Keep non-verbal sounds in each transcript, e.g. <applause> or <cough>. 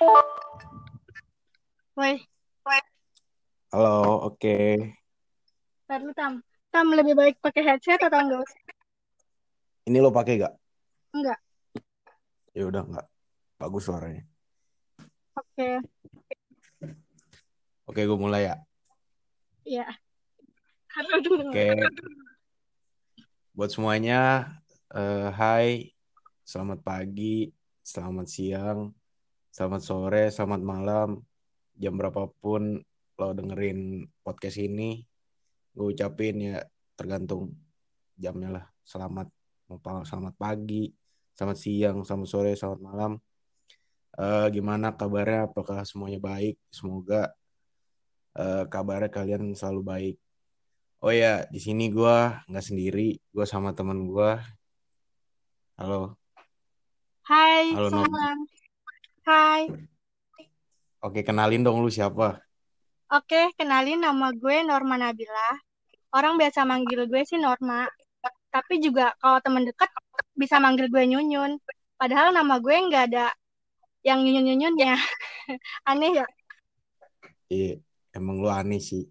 Woi, Halo, oke. ntar lu Tam. Tam lebih baik pakai headset atau enggak usah? Ini lo pakai gak? Enggak. Ya udah nggak. Bagus suaranya. Oke, Oke, gue mulai ya. iya. Aduh, aduh. Oke, buat semuanya, hai, selamat pagi, selamat siang, selamat sore, selamat malam, jam berapapun lo dengerin podcast ini, gue ucapin ya tergantung jamnya lah. Selamat selamat pagi, selamat siang, selamat sore, selamat malam. Eh, gimana kabarnya? Apakah semuanya baik? Semoga eh, kabarnya kalian selalu baik. Oh ya, di sini gua nggak sendiri, gua sama temen gua. Halo, Hai, halo salam. Hai. Oke, kenalin dong lu siapa? Oke, kenalin nama gue Norma Nabila. Orang biasa manggil gue sih Norma. Tapi juga kalau temen dekat bisa manggil gue Nyunyun. Padahal nama gue nggak ada yang nyunyun-nyunyunnya. <laughs> Aneh ya? Iya, emang lu aneh sih.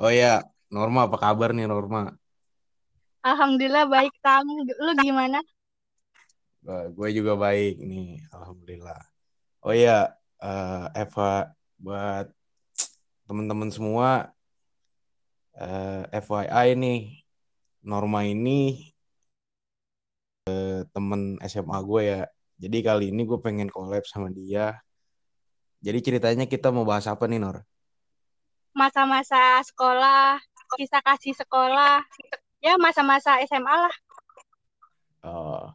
Oh ya, Norma apa kabar nih Norma? Alhamdulillah baik, Tam. Lu gimana? Gue juga baik nih, alhamdulillah. Oh ya, eh, Eva buat teman-teman semua, eh, FYI nih, Norma ini eh, temen SMA gue ya. Jadi kali ini gue pengen collab sama dia. Jadi ceritanya kita mau bahas apa nih Nor? Masa-masa sekolah, kisah kasih sekolah. Ya, masa-masa SMA lah. Oh,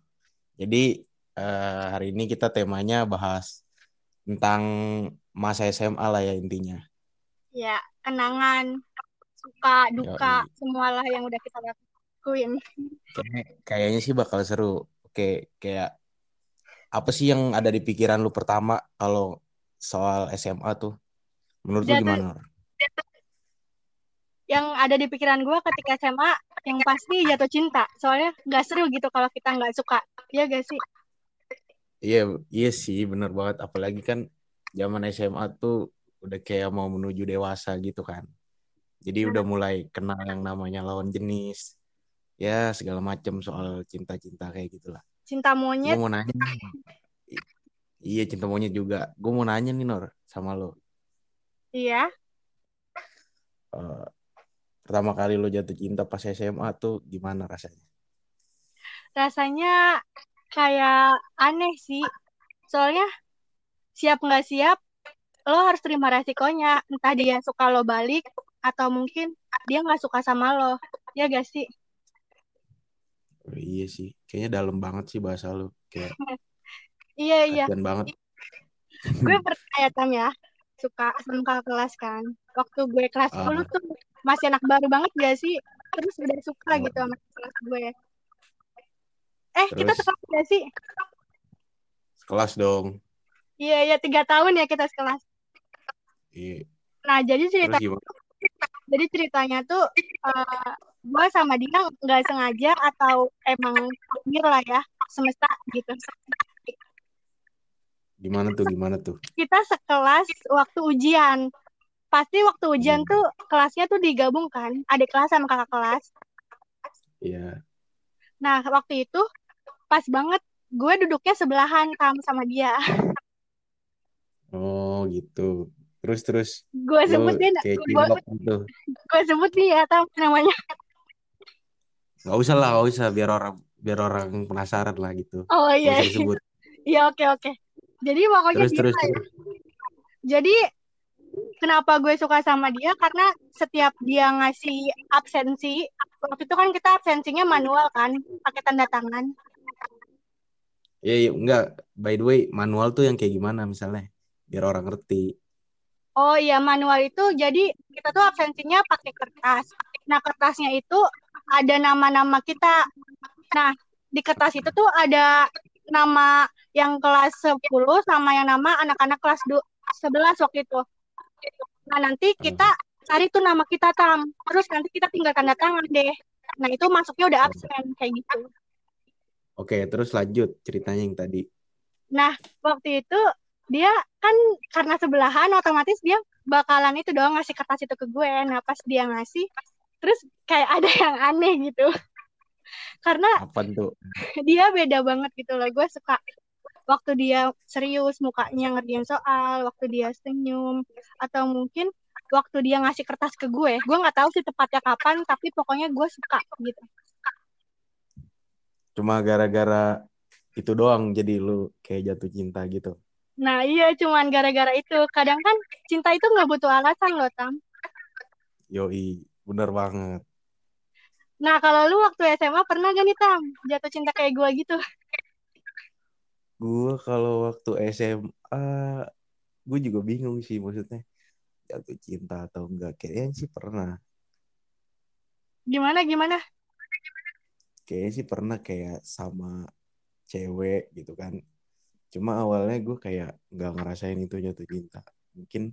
jadi eh, hari ini kita temanya bahas tentang masa SMA lah ya intinya. Ya, kenangan, suka, duka, Yoi. semualah yang udah kita lakuin. Kayak- kayaknya sih bakal seru. Oke, kayak apa sih yang ada di pikiran lu pertama kalau soal SMA tuh? Menurut lu Jatuh- gimana? Nor? Yang ada di pikiran gue ketika SMA, yang pasti jatuh cinta. Soalnya nggak seru gitu kalau kita nggak suka. Iya gak sih? Iya, iya sih, bener banget. Apalagi kan zaman SMA tuh udah kayak mau menuju dewasa gitu kan. Jadi udah mulai kenal yang namanya lawan jenis. Ya, segala macam soal cinta-cinta kayak gitulah. Cinta Gue monyet, mau nanya. Iya, cinta monyet juga. Gue mau nanya nih, Nor, sama lo. iya. Eh, pertama kali lo jatuh cinta pas SMA tuh gimana rasanya? Rasanya kayak aneh sih. Soalnya siap nggak siap, lo harus terima resikonya. Entah dia suka lo balik, atau mungkin dia nggak suka sama lo. Iya gak sih? Oh, iya sih, kayaknya dalam banget sih bahasa lo. Kayak <laughs> Iya, iya. banget. <laughs> gue percaya Tam ya suka sama kakak kelas kan waktu gue kelas. 10 tuh masih anak baru banget gak sih terus udah suka Oh. gitu sama kelas gue eh kita Terus? sekelas gak sih Sekelas dong. iya iya tiga tahun ya kita sekelas Iya. nah jadi cerita jadi ceritanya tuh eh, gue sama dia nggak sengaja atau emang takdir lah ya semesta gitu Gimana tuh? Gimana tuh? kita sekelas waktu ujian pasti waktu ujian Hmm. tuh kelasnya tuh digabungkan adik kelas sama kakak kelas Iya. Nah, waktu itu pas banget gue duduknya sebelahan Tam sama dia. Oh gitu. Terus terus Gue sebut dia, gue, cilok gitu. gue sebut dia Tam namanya. Gak usah lah, gak usah biar orang biar orang penasaran lah gitu. Oh iya, disebut. iya oke oke. Jadi pokoknya Terus dia terus terus. Jadi kenapa gue suka sama dia? Karena setiap dia ngasih absensi, waktu itu kan kita absensinya manual kan, pakai tanda tangan. Iya, iya, enggak. By the way, manual tuh yang kayak gimana misalnya? Biar orang ngerti. Oh iya manual itu jadi kita tuh absensinya pakai kertas. Nah kertasnya itu ada nama-nama kita. Nah di kertas itu tuh ada nama yang kelas 10 sama yang nama anak-anak kelas du- 11 waktu itu. Nah nanti kita cari tuh nama kita tam. Terus nanti kita tinggal tanda tangan deh. Nah itu masuknya udah absen kayak gitu. Oke, terus lanjut ceritanya yang tadi. Nah waktu itu dia kan karena sebelahan otomatis dia bakalan itu doang ngasih kertas itu ke gue. Nah pas dia ngasih terus kayak ada yang aneh gitu. <laughs> Karena Apa tuh? dia beda banget gitu loh. Gue suka waktu dia serius mukanya ngerjain soal waktu dia senyum atau mungkin waktu dia ngasih kertas ke gue. Gue nggak tahu sih tepatnya kapan tapi pokoknya gue suka gitu Cuma gara-gara itu doang jadi lu kayak jatuh cinta gitu. nah iya cuman gara-gara itu kadang kan cinta itu nggak butuh alasan loh tam Yoi, bener banget. nah kalau lu waktu SMA pernah gak nih tam jatuh cinta kayak gue gitu Gue kalau waktu SMA, gue juga bingung sih maksudnya jatuh cinta atau enggak. Kayaknya sih pernah. gimana gimana Kayaknya sih pernah kayak sama cewek gitu kan. Cuma awalnya gue kayak nggak ngerasain itu jatuh cinta. Mungkin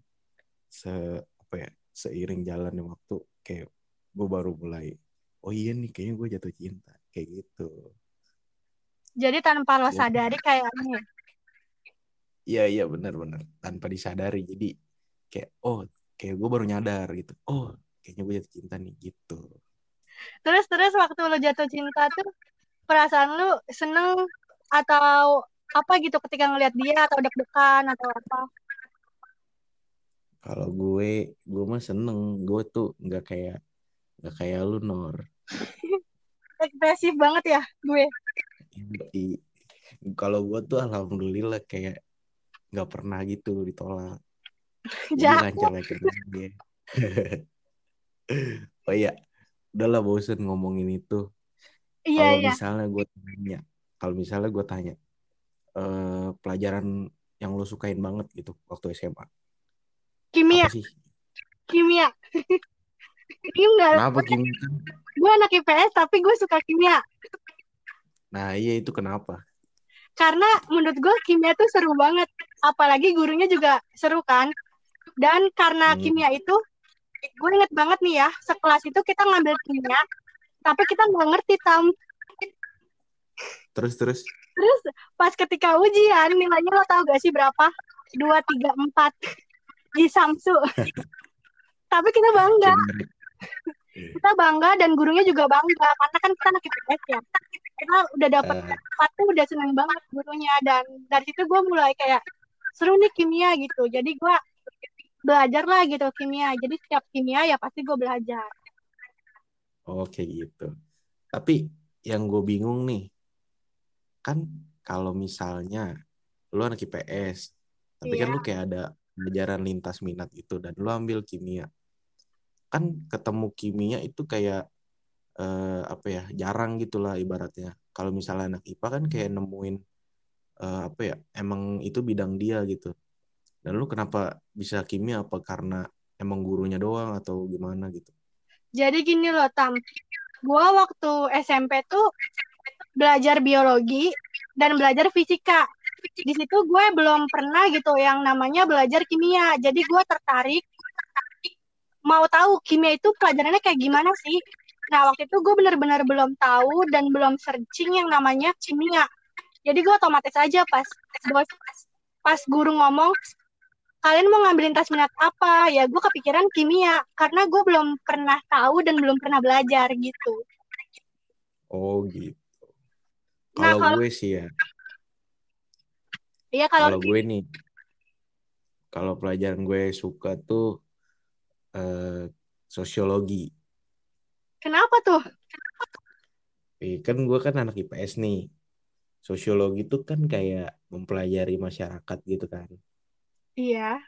se apa ya seiring jalannya waktu kayak gue baru mulai. Oh iya nih kayaknya gue jatuh cinta kayak gitu. jadi tanpa lo Ya. sadari kayaknya Iya iya benar-benar tanpa disadari jadi kayak oh kayak gue baru nyadar gitu oh kayaknya gue jatuh cinta nih gitu terus terus waktu lo jatuh cinta tuh perasaan lu seneng atau apa gitu ketika ngelihat dia atau deg-degan atau apa? Kalau gue gue mah seneng. Gue tuh nggak kayak nggak kayak lu Nor. <laughs> Ekspresif banget ya gue. Kalau gue tuh alhamdulillah kayak nggak pernah gitu ditolak. <laughs> Jadi jahat. lancar lancar aja. <laughs> Oh iya udahlah bosen ngomongin itu. Iya kalau iya. misalnya gue tanya kalau misalnya gue tanya eh, pelajaran yang lo sukain banget gitu waktu SMA kimia. Apa sih? Kimia. <laughs> Ini enggak kenapa kimia? gue anak IPS tapi gue suka kimia. Nah iya itu kenapa? Karena menurut gue kimia tuh seru banget. Apalagi gurunya juga seru kan? Dan karena Hmm. kimia itu gue inget banget nih ya sekelas itu kita ngambil kimia tapi kita nggak ngerti tam. Terus terus? Terus pas ketika ujian nilainya lo tau gak sih berapa? Dua tiga empat. Di Samsu. <laughs> Tapi kita bangga. Kita bangga dan gurunya juga bangga karena kan kita anak IPS ya. Kita udah dapet Eh, empat tuh udah seneng banget gurunya dan dari situ gue mulai kayak seru nih kimia gitu. Jadi gue belajar lah gitu kimia. Jadi setiap kimia ya pasti gue belajar. Oke gitu. Tapi yang gue bingung nih kan kalau misalnya lu anak IPS tapi kan Iya. lu kayak ada pelajaran lintas minat itu dan lu ambil kimia. Kan ketemu kimia itu kayak eh, apa ya jarang gitulah ibaratnya. Kalau misalnya anak IPA kan kayak nemuin eh, apa ya emang itu bidang dia gitu dan lu kenapa bisa kimia? Apa karena emang gurunya doang atau gimana gitu? Jadi gini loh Tam. Gue waktu SMP tuh belajar biologi dan belajar fisika. Di situ gue belum pernah gitu yang namanya belajar kimia. Jadi gue tertarik mau tahu kimia itu pelajarannya kayak gimana sih? Nah waktu itu gue bener-bener belum tahu dan belum searching yang namanya kimia. Jadi gue otomatis aja pas bos pas guru ngomong kalian mau ngambil lintas minat apa? Ya gue kepikiran kimia karena gue belum pernah tahu dan belum pernah belajar gitu. Oh gitu. Nah, kalau kalau- gue sih ya. Iya kalau kalau gue nih kalau pelajaran gue suka tuh eh, sosiologi. Kenapa tuh? Eh, kan gue kan anak IPS nih. Sosiologi tuh kan kayak mempelajari masyarakat gitu kan iya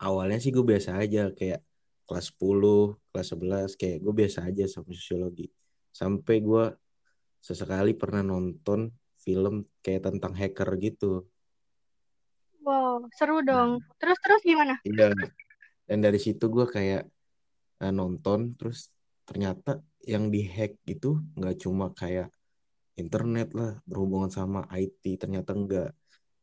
awalnya sih gue biasa aja kayak kelas 10, kelas 11 kayak gue biasa aja sama sosiologi. Sampai gue sesekali pernah nonton film kayak tentang hacker gitu. wow seru dong terus terus gimana Iya. Dan dari situ gue kayak eh, nonton terus ternyata yang dihack itu nggak cuma kayak internet lah berhubungan sama IT ternyata enggak.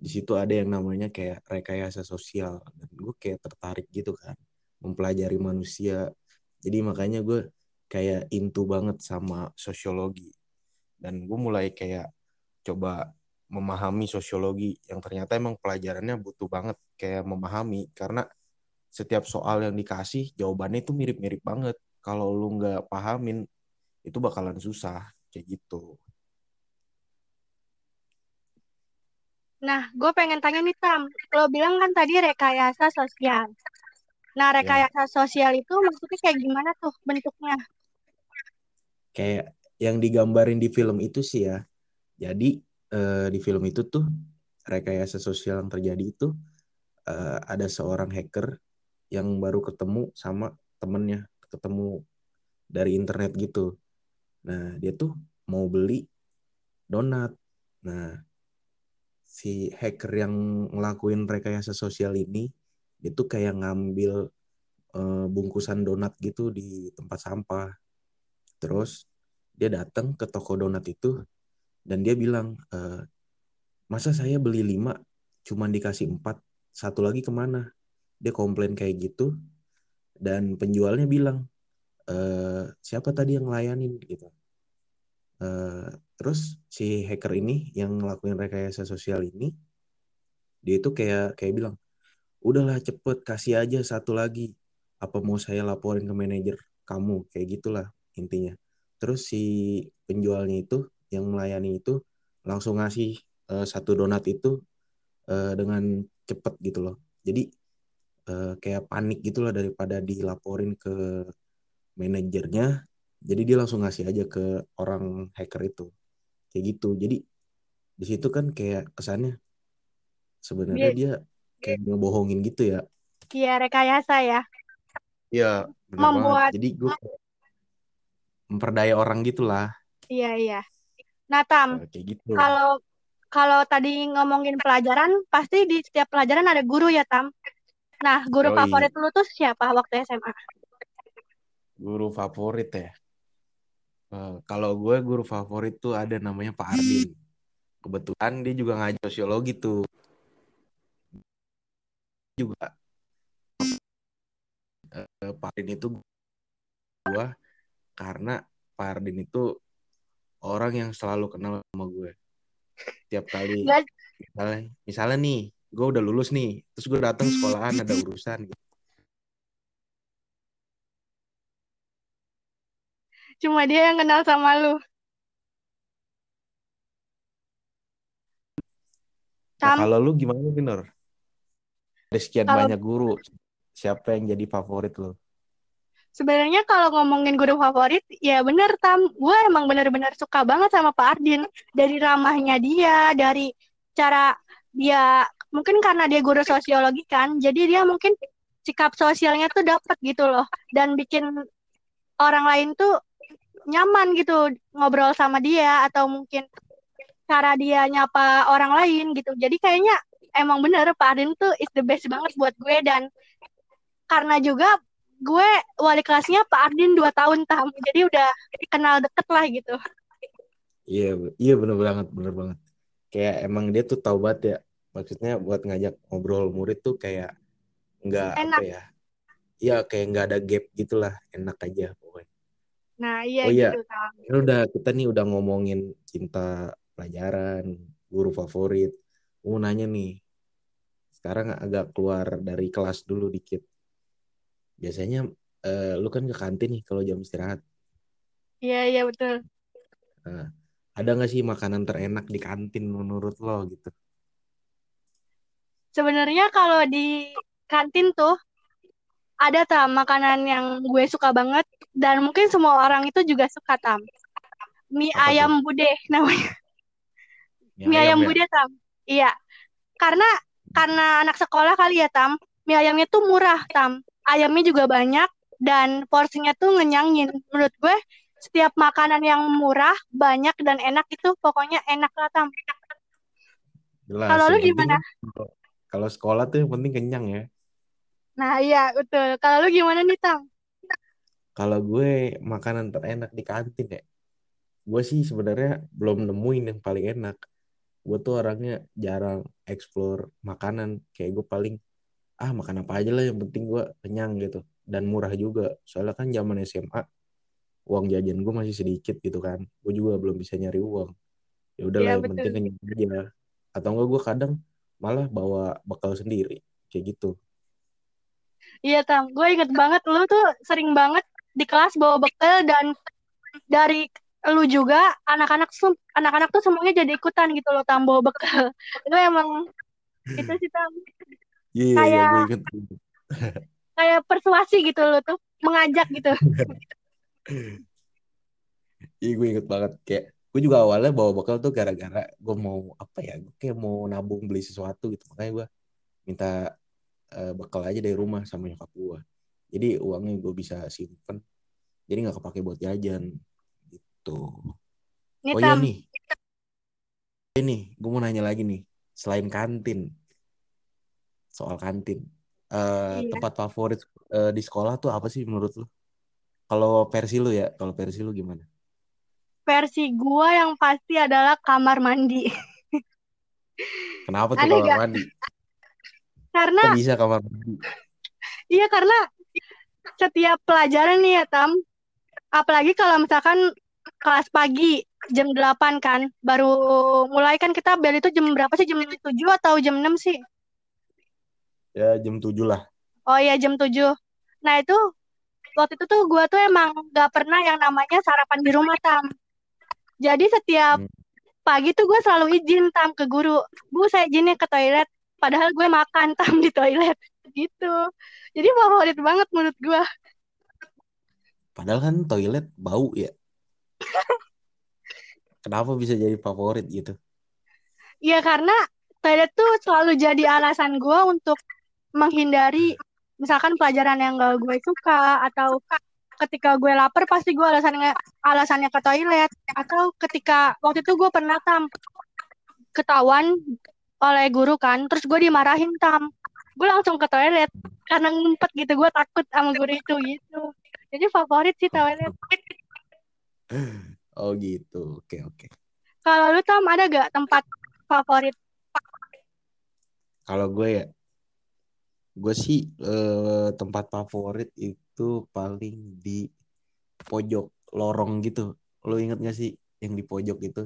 Di situ ada yang namanya kayak rekayasa sosial. Dan gue kayak tertarik gitu kan mempelajari manusia. Jadi makanya gue kayak into banget sama sosiologi. Dan gue mulai kayak coba memahami sosiologi yang ternyata emang pelajarannya butuh banget kayak memahami. Karena setiap soal yang dikasih jawabannya itu mirip-mirip banget. Kalau lu nggak pahamin itu bakalan susah kayak gitu Nah, gue pengen tanya nih Tam, lo bilang kan tadi rekayasa sosial. Nah, ya. rekayasa sosial itu maksudnya kayak gimana tuh bentuknya? kayak yang digambarin di film itu sih ya. Jadi eh, di film itu tuh rekayasa sosial yang terjadi itu eh, ada seorang hacker yang baru ketemu sama temennya ketemu dari internet gitu. Nah dia tuh mau beli donat. Nah si hacker yang ngelakuin rekayasa sosial ini dia tuh kayak ngambil eh, bungkusan donat gitu di tempat sampah. Terus dia datang ke toko donat itu dan dia bilang e, masa saya beli lima cuman dikasih empat satu lagi ke mana? Dia komplain kayak gitu dan penjualnya bilang e, siapa tadi yang ngelayanin? Gitu e, terus si hacker ini yang ngelakuin rekayasa sosial ini dia itu kayak kayak bilang udahlah cepet kasih aja satu lagi. Apa mau saya laporin ke manajer kamu? Kayak gitulah intinya. Terus si penjualnya itu yang melayani itu langsung ngasih uh, satu donat itu uh, dengan cepet gitu loh. Jadi uh, kayak panik gitulah daripada dilaporin ke manajernya jadi dia langsung ngasih aja ke orang hacker itu kayak gitu jadi di situ kan kayak kesannya sebenarnya dia, dia kayak ngebohongin gitu ya iya rekayasa ya iya membuat banget. jadi gue memperdaya orang gitulah. Iya iya. Nah Tam, nah, kayak gitu. kalau kalau tadi ngomongin pelajaran, pasti di setiap pelajaran ada guru ya Tam. Nah guru Yoi. favorit lu tuh siapa waktu SMA? Guru favorit ya. Uh, kalau gue guru favorit tuh ada namanya Pak Ardin. Kebetulan dia juga ngajar sosiologi tuh. Juga. Uh, Pak Ardin itu gue karena Pak Ardin itu orang yang selalu kenal sama gue. Tiap kali misalnya misalnya nih gue udah lulus nih terus gue datang sekolahan ada urusan gitu cuma dia yang kenal sama lu nah, kalau lu gimana Ginor ada sekian kalau... banyak guru siapa yang jadi favorit lu Sebenarnya kalau ngomongin guru favorit, ya bener Tam, gue emang bener-bener suka banget sama Pak Ardin. Dari ramahnya dia, dari cara dia, mungkin karena dia guru sosiologi kan, jadi dia mungkin sikap sosialnya tuh dapet gitu loh. Dan bikin orang lain tuh nyaman gitu ngobrol sama dia, atau mungkin cara dia nyapa orang lain gitu. Jadi kayaknya emang bener Pak Ardin tuh is the best banget buat gue, dan karena juga gue wali kelasnya Pak Ardin dua tahun tam. Jadi udah kenal deket lah gitu. Iya iya bener banget bener banget. Kayak emang dia tuh tahu banget ya maksudnya buat ngajak ngobrol murid tuh kayak nggak apa ya iya kayak nggak ada gap gitulah enak aja nah iya oh iya gitu, ini udah kita nih udah ngomongin cinta pelajaran guru favorit mau nanya nih sekarang agak keluar dari kelas dulu dikit biasanya uh, lu kan ke kantin nih kalau jam istirahat. Iya iya betul. Uh, ada nggak sih makanan terenak di kantin menurut lo gitu? Sebenarnya kalau di kantin tuh ada tam makanan yang gue suka banget dan mungkin semua orang itu juga suka tam. Mie Apa ayam tuh? bude namanya. Mie, mie ayam, ayam ya? bude tam. Iya. Karena karena anak sekolah kali ya tam. Mie ayamnya tuh murah tam ayamnya juga banyak dan porsinya tuh ngenyangin. Menurut gue setiap makanan yang murah, banyak dan enak itu pokoknya enak lah tam. Kalau lu gimana? Kalau sekolah tuh yang penting kenyang ya. Nah iya betul. Kalau lu gimana nih tam? Kalau gue makanan terenak di kantin ya, gue sih sebenarnya belum nemuin yang paling enak. Gue tuh orangnya jarang explore makanan. Kayak gue paling ah makan apa aja lah yang penting gue kenyang gitu. Dan murah juga. Soalnya kan zaman SMA uang jajan gue masih sedikit gitu kan. Gue juga belum bisa nyari uang. Ya udahlah ya, yang penting kenyang aja. Atau enggak gue kadang malah bawa bekal sendiri. Kayak gitu Iya tam, gue inget banget lu tuh sering banget di kelas bawa bekal dan dari lu juga anak-anak anak-anak tuh semuanya jadi ikutan gitu loh tam bawa bekal. <laughs> Itu emang itu sih tam. Iya iya kayak gue inget kayak persuasi gitu loh tuh mengajak gitu. <laughs> iya gue inget banget. Kayak gue juga awalnya bawa bekal tuh gara-gara gue mau apa ya gue kayak mau nabung beli sesuatu gitu. Makanya gue minta eh, bekal aja dari rumah sama nyokap gue jadi uangnya gue bisa simpen. Jadi nggak kepake buat jajan. Gitu. Nih oh iya tam, nih. Ini gue mau nanya lagi nih. Selain kantin. Soal kantin. Eh, iya. tempat favorit eh, di sekolah tuh apa sih menurut lu? Kalau versi lu ya kalau versi lu gimana? Versi gua yang pasti adalah kamar mandi. <laughs> kenapa tuh Aneh kamar gak? mandi Karena kok bisa kamar mandi iya karena setiap pelajaran nih ya tam, apalagi kalau misalkan kelas pagi jam 8 kan, baru mulai kan kita bel itu jam berapa sih? Jam 7 atau jam 6 sih? ya jam 7 lah Oh iya jam 7. Nah itu waktu itu tuh gua tuh emang gak pernah yang namanya sarapan di rumah tam. Jadi setiap Hmm. pagi tuh gue selalu izin tam ke guru. Bu saya izinnya ke toilet. Padahal gue makan <laughs> tam di toilet gitu. Jadi favorit banget menurut gue. Padahal kan toilet bau ya. Kenapa bisa jadi favorit gitu? Iya karena toilet tuh selalu jadi alasan gue untuk menghindari misalkan pelajaran yang gak gue suka atau ketika gue lapar pasti gue alasannya alasannya ke toilet atau ketika waktu itu gue pernah tam ketahuan oleh guru kan terus gue dimarahin tam gue langsung ke toilet karena ngumpet gitu gue takut sama guru itu gitu jadi favorit sih toilet Oh gitu. Oke oke. kalau lu tam ada gak tempat favorit Kalau gue ya, gue sih eh, tempat favorit itu paling di pojok lorong gitu. Lo inget gak sih yang di pojok itu?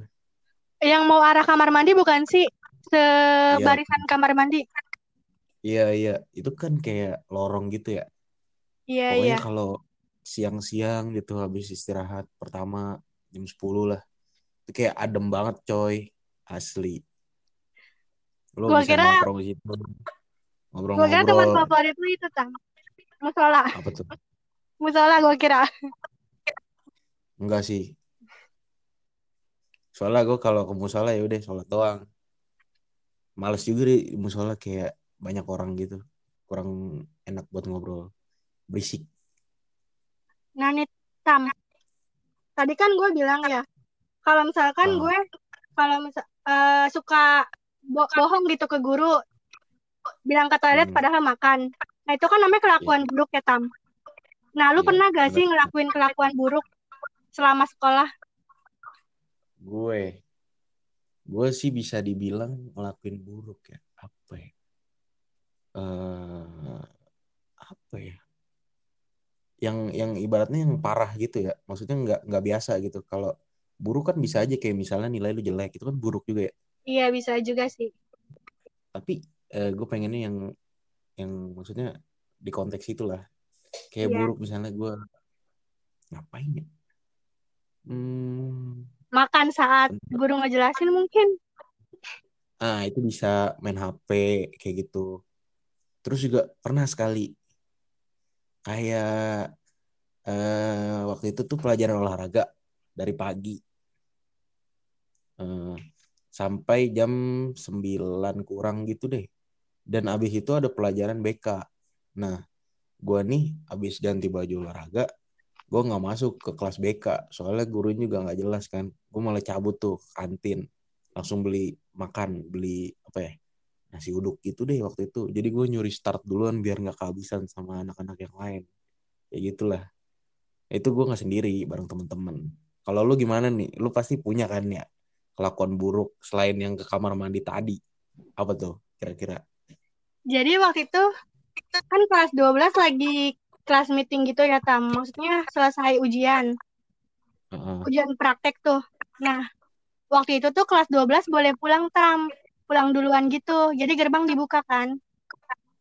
yang mau arah kamar mandi bukan sih Sebarisan kamar mandi iya, iya. Itu kan kayak lorong gitu ya. iya Pokoknya iya kalau siang-siang gitu habis istirahat pertama jam 10 lah. Itu kayak adem banget coy. Asli. Lo gue bisa kira nongkrong di situ. gue kira tempat Ngobrol-ngobrol. favorit lu itu tam musola Apa tuh? musola gue kira Enggak sih. Soalnya gue kalau ke musola ya udah sholat doang. Males juga di musola kayak banyak orang gitu. Kurang enak buat ngobrol. Berisik. nah nih tam tadi kan gue bilang ya kalau misalkan Ah, gue kalau misal eh, suka bo- bohong gitu ke guru bilang ke toilet hmm, padahal makan nah itu kan namanya kelakuan buruk ya tam nah lu iya, pernah gak bener. sih ngelakuin kelakuan buruk selama sekolah Gue, gue sih bisa dibilang ngelakuin buruk ya. Apa ya? Eh, apa ya? Yang yang ibaratnya yang parah gitu ya. Maksudnya nggak nggak biasa gitu. Kalau buruk kan bisa aja kayak misalnya nilai lu jelek itu kan buruk juga ya. iya bisa juga sih Tapi eh, gue pengennya yang yang maksudnya di konteks itulah. Kayak iya buruk misalnya gue ngapain ya? Hmm, makan saat guru ngejelasin mungkin ah itu bisa main HP kayak gitu. Terus juga pernah sekali kayak eh, waktu itu tuh pelajaran olahraga dari pagi eh, sampai jam 9 kurang gitu deh. Dan abis itu ada pelajaran BK. Nah, gue nih abis ganti baju olahraga, gue nggak masuk ke kelas BK. Soalnya gurunya juga nggak jelas kan. Gue malah cabut tuh kantin, langsung beli makan, beli apa ya nasi uduk gitu deh waktu itu. Jadi gue nyuri start duluan biar nggak kehabisan sama anak-anak yang lain. Ya gitulah. Itu gue nggak sendiri bareng temen-temen. Kalau lu gimana nih? Lu pasti punya kan ya kelakuan buruk selain yang ke kamar mandi tadi. Apa tuh kira-kira? jadi waktu itu kan kelas 12 lagi kelas meeting gitu ya tam maksudnya selesai ujian Heeh. ujian praktek tuh nah waktu itu tuh kelas 12 boleh pulang tam pulang duluan gitu. Jadi gerbang dibuka kan.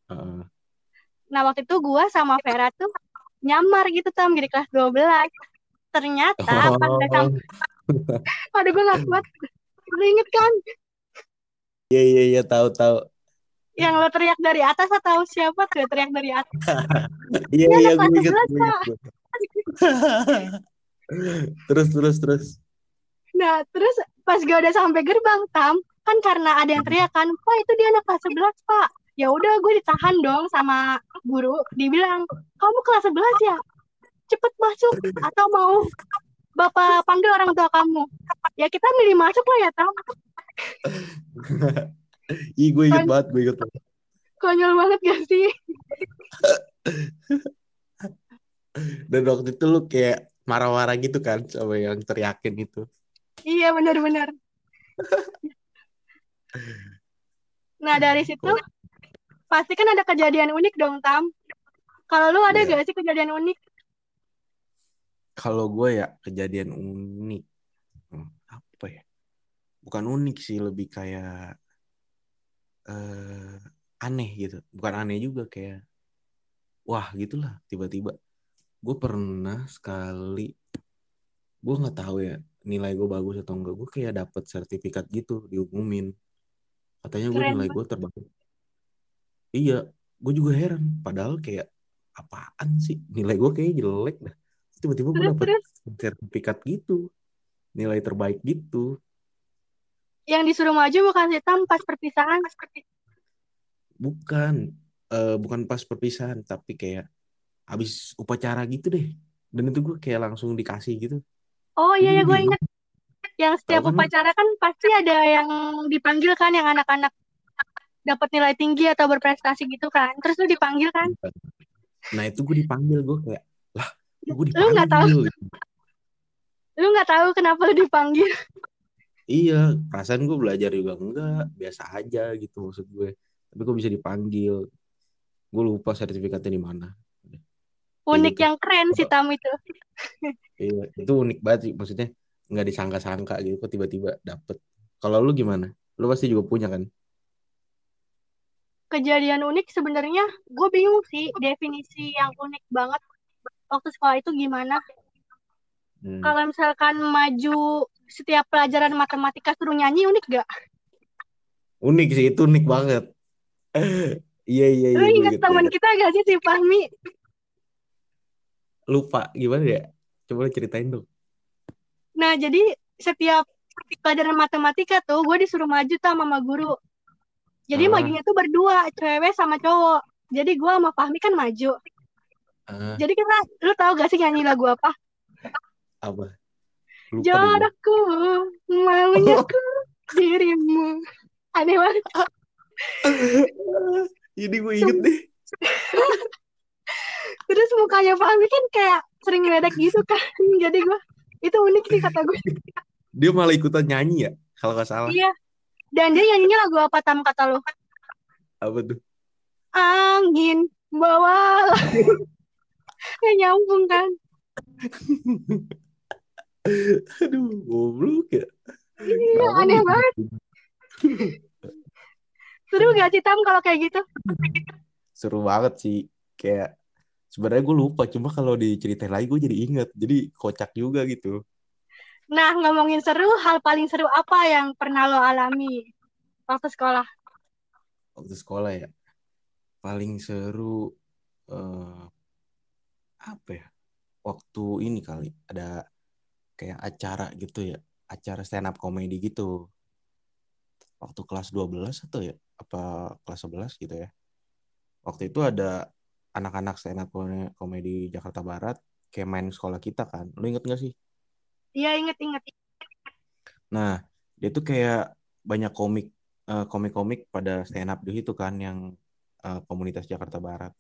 Heeh. Nah, waktu itu gua sama Vera tuh nyamar gitu tam di kelas 12. Ternyata pas Oh, sampai <laughs> aduh gue gak kuat. Lu inget kan iya iya iya tahu tahu. Yang lo teriak dari atas atau siapa tuh yang teriak dari atas? <laughs> Iya iya gue inget 11, gue inget. gue. terus terus terus. Nah, terus pas gue udah sampai gerbang, Tam, kan karena ada yang teriak kan, Pak itu dia anak kelas 11, Pak. Ya udah gue ditahan dong sama guru, dibilang, "Kamu kelas 11 ya? Cepet masuk atau mau Bapak panggil orang tua kamu?" Ya kita milih masuk lah ya, Tam. <laughs> Ih gue inget Kon- banget gue inget banget. Konyol banget gak sih? Dan waktu itu lu kayak marah-marah gitu kan sama yang teriakin itu. Iya, benar-benar. Nah, dari situ pasti kan ada kejadian unik dong, Tam. Kalau lu ada Iya. gak sih kejadian unik? Kalau gue ya kejadian unik. Hmm, apa ya? Bukan unik sih, lebih kayak eh aneh gitu. Bukan aneh juga kayak wah gitulah tiba-tiba. Gue pernah sekali gue nggak tahu ya nilai gue bagus atau enggak. Gue kayak dapet sertifikat gitu diumumin. Katanya gue nilai gue terbaik. Iya, gue juga heran. Padahal kayak apaan sih nilai gue kayak jelek dah. Tiba-tiba gue dapet sertifikat gitu, nilai terbaik gitu. Yang disuruh maju bukan si Tam pas perpisahan. Bukan, eh, bukan pas perpisahan, tapi kayak habis upacara gitu deh. Dan itu gue kayak langsung dikasih gitu. Oh iya ya gue inget. Yang setiap Tahu kan upacara kan pasti ada yang dipanggil kan yang anak-anak dapat nilai tinggi atau berprestasi gitu kan. Terus lu dipanggil kan? Nah itu gue dipanggil gue kayak lah, gue Lu nggak tahu, dipanggil. lu nggak tahu kenapa lu dipanggil. Iya, perasaan gue belajar juga enggak, biasa aja gitu maksud gue. Tapi kok bisa dipanggil? Gue lupa sertifikatnya di mana. Unik gitu. yang keren si Tam itu. <laughs> Iya, itu unik banget sih. Maksudnya nggak disangka-sangka gitu kok tiba-tiba dapet. Kalau lu gimana? Lu pasti juga punya kan? Kejadian unik sebenarnya gue bingung sih definisi yang unik banget waktu sekolah itu gimana. Hmm. Kalau misalkan maju setiap pelajaran matematika suruh nyanyi unik gak? Unik sih, itu unik banget. <laughs> Iya, iya, iya, Lu ingat teman inget. kita gak sih si Fahmi? Lupa, gimana ya? Coba lu ceritain dong. Nah, jadi setiap pelajaran matematika tuh gue disuruh maju tuh sama mama guru. Jadi Ah, majunya tuh berdua, cewek sama cowok. Jadi gue sama Fahmi kan maju. ah, Jadi kita, lu tahu gak sih nyanyi lagu apa? apa? Lupa. Jodohku, maunya ku dirimu. Aneh banget. <laughs> Ini gue inget deh. <laughs> Terus mukanya Fahmi kan kayak sering ngeledek gitu kan. <laughs> Jadi gue, itu unik sih kata gue. Dia malah ikutan nyanyi ya, kalau nggak salah. Iya. Dan dia nyanyinya lagu apa tam kata lu? Apa tuh? Angin bawa Nggak nyambung kan? <laughs> Aduh, goblok ya. Iya, Kenapa aneh gitu? banget. Seru gak sih Tam kalau kayak gitu? Seru banget sih. Kayak sebenarnya gue lupa, cuma kalau diceritain lagi gue jadi inget. Jadi kocak juga gitu. Nah, ngomongin seru, hal paling seru apa yang pernah lo alami waktu sekolah? Waktu sekolah ya. Paling seru eh, apa ya? Waktu ini kali ada kayak acara gitu ya. Acara stand up comedy gitu. Waktu kelas 12 atau ya? Apa kelas 11 gitu ya. Waktu itu ada anak-anak stand up comedy Jakarta Barat kayak main sekolah kita kan. Lu inget gak sih? Iya, inget-inget. Nah, dia tuh kayak banyak komik eh, komik-komik pada stand up di situ kan yang eh, komunitas Jakarta Barat.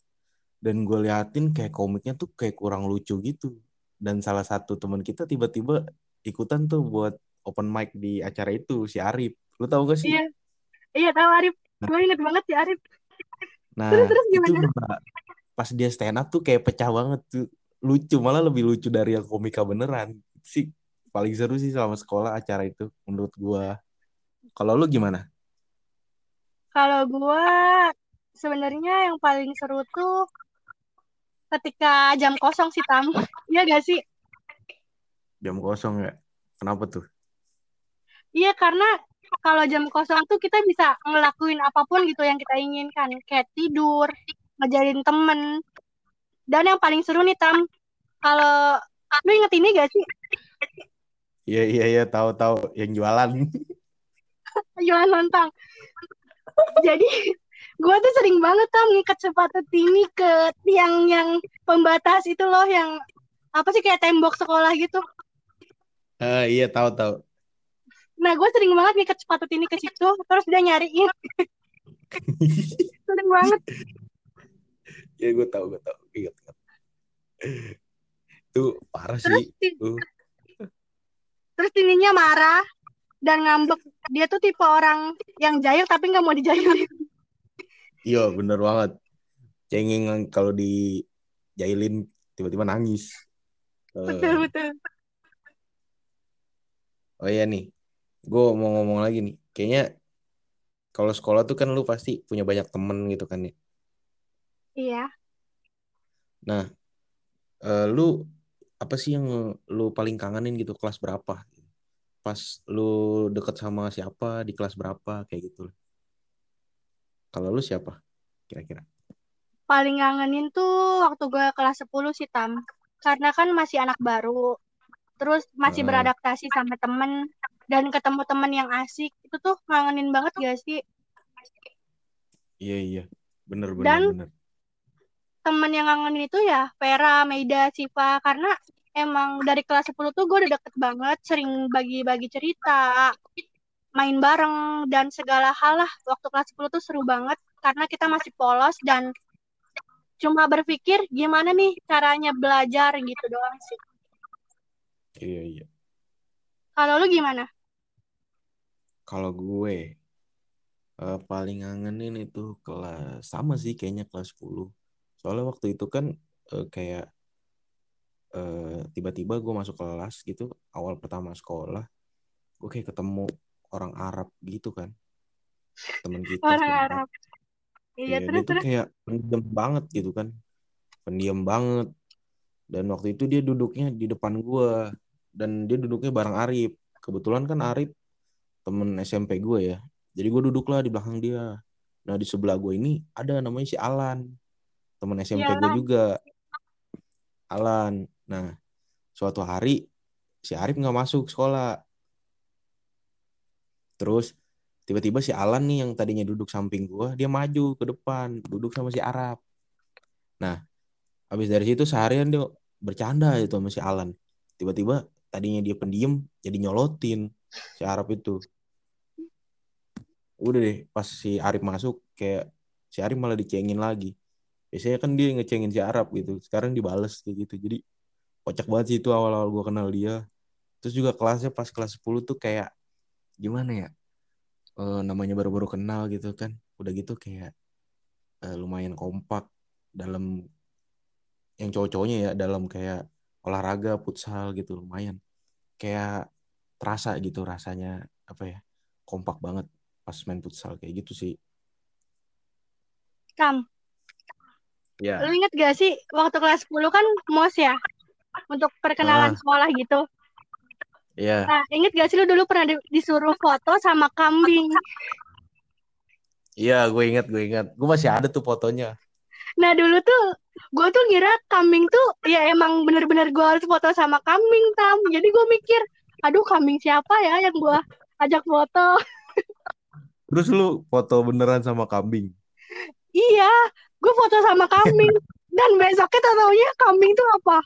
Dan gue liatin kayak komiknya tuh kayak kurang lucu gitu. Dan salah satu teman kita tiba-tiba ikutan tuh buat open mic di acara itu si Arif. Lu tahu gak sih? Iya, iya tahu Arif. Nah, Gue inget banget si Arif. Terus, nah terus itu gimana? malah pas dia stand up tuh kayak pecah banget tuh. Lucu, malah lebih lucu dari yang komika beneran. Sih paling seru sih selama sekolah acara itu menurut gua. Kalau lu gimana? Kalau gua sebenarnya yang paling seru tuh ketika jam kosong sih Tam. Iya gak sih? Jam kosong ya. Kenapa tuh? Iya karena kalau jam kosong tuh kita bisa ngelakuin apa pun gitu yang kita inginkan. Kayak tidur, ngajarin temen. Dan yang paling seru nih Tam, kalau lu inget ini gak sih? Iya iya iya tahu-tahu yang jualan. <laughs> Jualan lontong. Jadi gue tuh sering banget Tam ngikat sepatu tini ke tiang yang pembatas itu loh yang apa sih kayak tembok sekolah gitu. Eh iya tahu tahu. Nah gue sering banget ngikat sepatu tini ke situ, terus dia nyariin. <laughs> sering banget. Ya gue tahu gue tahu. Ingat ingat. Itu parah Terus sih. ti- Tuh. terus tininya marah dan ngambek. Dia tuh tipe orang yang jahil tapi nggak mau dijailin. Iya bener banget. Cengeng kalau dijailin tiba-tiba nangis. Eh, betul betul. oh iya nih, gue mau ngomong lagi nih. Kayaknya kalau sekolah tuh kan lu pasti punya banyak temen gitu kan ya. Iya. Nah, eh, lu apa sih yang lu paling kangenin gitu kelas berapa? Pas lu deket sama siapa di kelas berapa kayak gitu. Kalau lu siapa kira-kira? Paling ngangenin tuh waktu gue kelas 10 sih Tam. Karena kan masih anak baru. Terus masih Heeh. beradaptasi sama temen. Dan ketemu temen yang asik. Itu tuh ngangenin banget gak sih? Iya iya, bener bener Dan bener. temen yang ngangenin itu ya Vera, Meida, Siva. Karena emang dari kelas 10 tuh gue udah deket banget. Sering bagi-bagi cerita. Main bareng. Dan segala hal lah. Waktu kelas 10 tuh seru banget. Karena kita masih polos dan cuma berpikir gimana nih caranya belajar gitu doang sih. Iya iya. Kalau lu gimana? Kalau gue eh, paling ngangenin itu kelas sama sih kayaknya kelas 10. Soalnya waktu itu kan eh, kayak eh, tiba-tiba gue masuk kelas gitu awal pertama sekolah gue kayak ketemu orang Arab gitu kan temen kita Orang. Arab. Iya, Iya, dia terus tuh terus. kayak pendiam banget gitu kan. Pendiam banget. Dan waktu itu dia duduknya di depan gua dan dia duduknya bareng Arif. Kebetulan kan Arif temen SMP gue ya. Jadi gue duduklah di belakang dia. Nah, di sebelah gue ini ada namanya si Alan. Temen SMP gue juga. Alan. Nah, suatu hari si Arif nggak masuk sekolah. Terus tiba-tiba si Alan nih yang tadinya duduk samping gua, dia maju ke depan, duduk sama si Arab. Nah, habis dari situ seharian dia bercanda itu sama si Alan. Tiba-tiba tadinya dia pendiam jadi nyolotin si Arab itu. Udah deh, pas si Arif masuk kayak si Arif malah dicengin lagi. Biasanya kan dia ngecengin si Arab gitu. Sekarang dibales kayak gitu. Jadi kocak banget sih itu awal-awal gua kenal dia. Terus juga kelasnya pas kelas 10 tuh kayak gimana ya? Eh, namanya baru-baru kenal gitu kan. Udah gitu kayak eh, lumayan kompak dalam yang cowok-cowoknya ya dalam kayak olahraga futsal gitu lumayan kayak terasa gitu rasanya apa ya kompak banget pas main futsal kayak gitu sih Kam, ya lu inget gak sih waktu kelas 10 kan MOS ya? Untuk perkenalan Ah. sekolah gitu. Ya Nah, inget gak sih lu dulu pernah di- disuruh foto sama kambing? iya gue ingat gue ingat gue masih ada tuh fotonya Nah, dulu tuh gue tuh ngira kambing tuh ya emang bener-bener gue harus foto sama kambing, Tam. Jadi gue mikir, aduh kambing siapa ya yang gue ajak foto? <laughs> terus lu foto beneran sama kambing Iya, gue foto sama kambing. Dan besoknya tau taunya kambing tuh apa?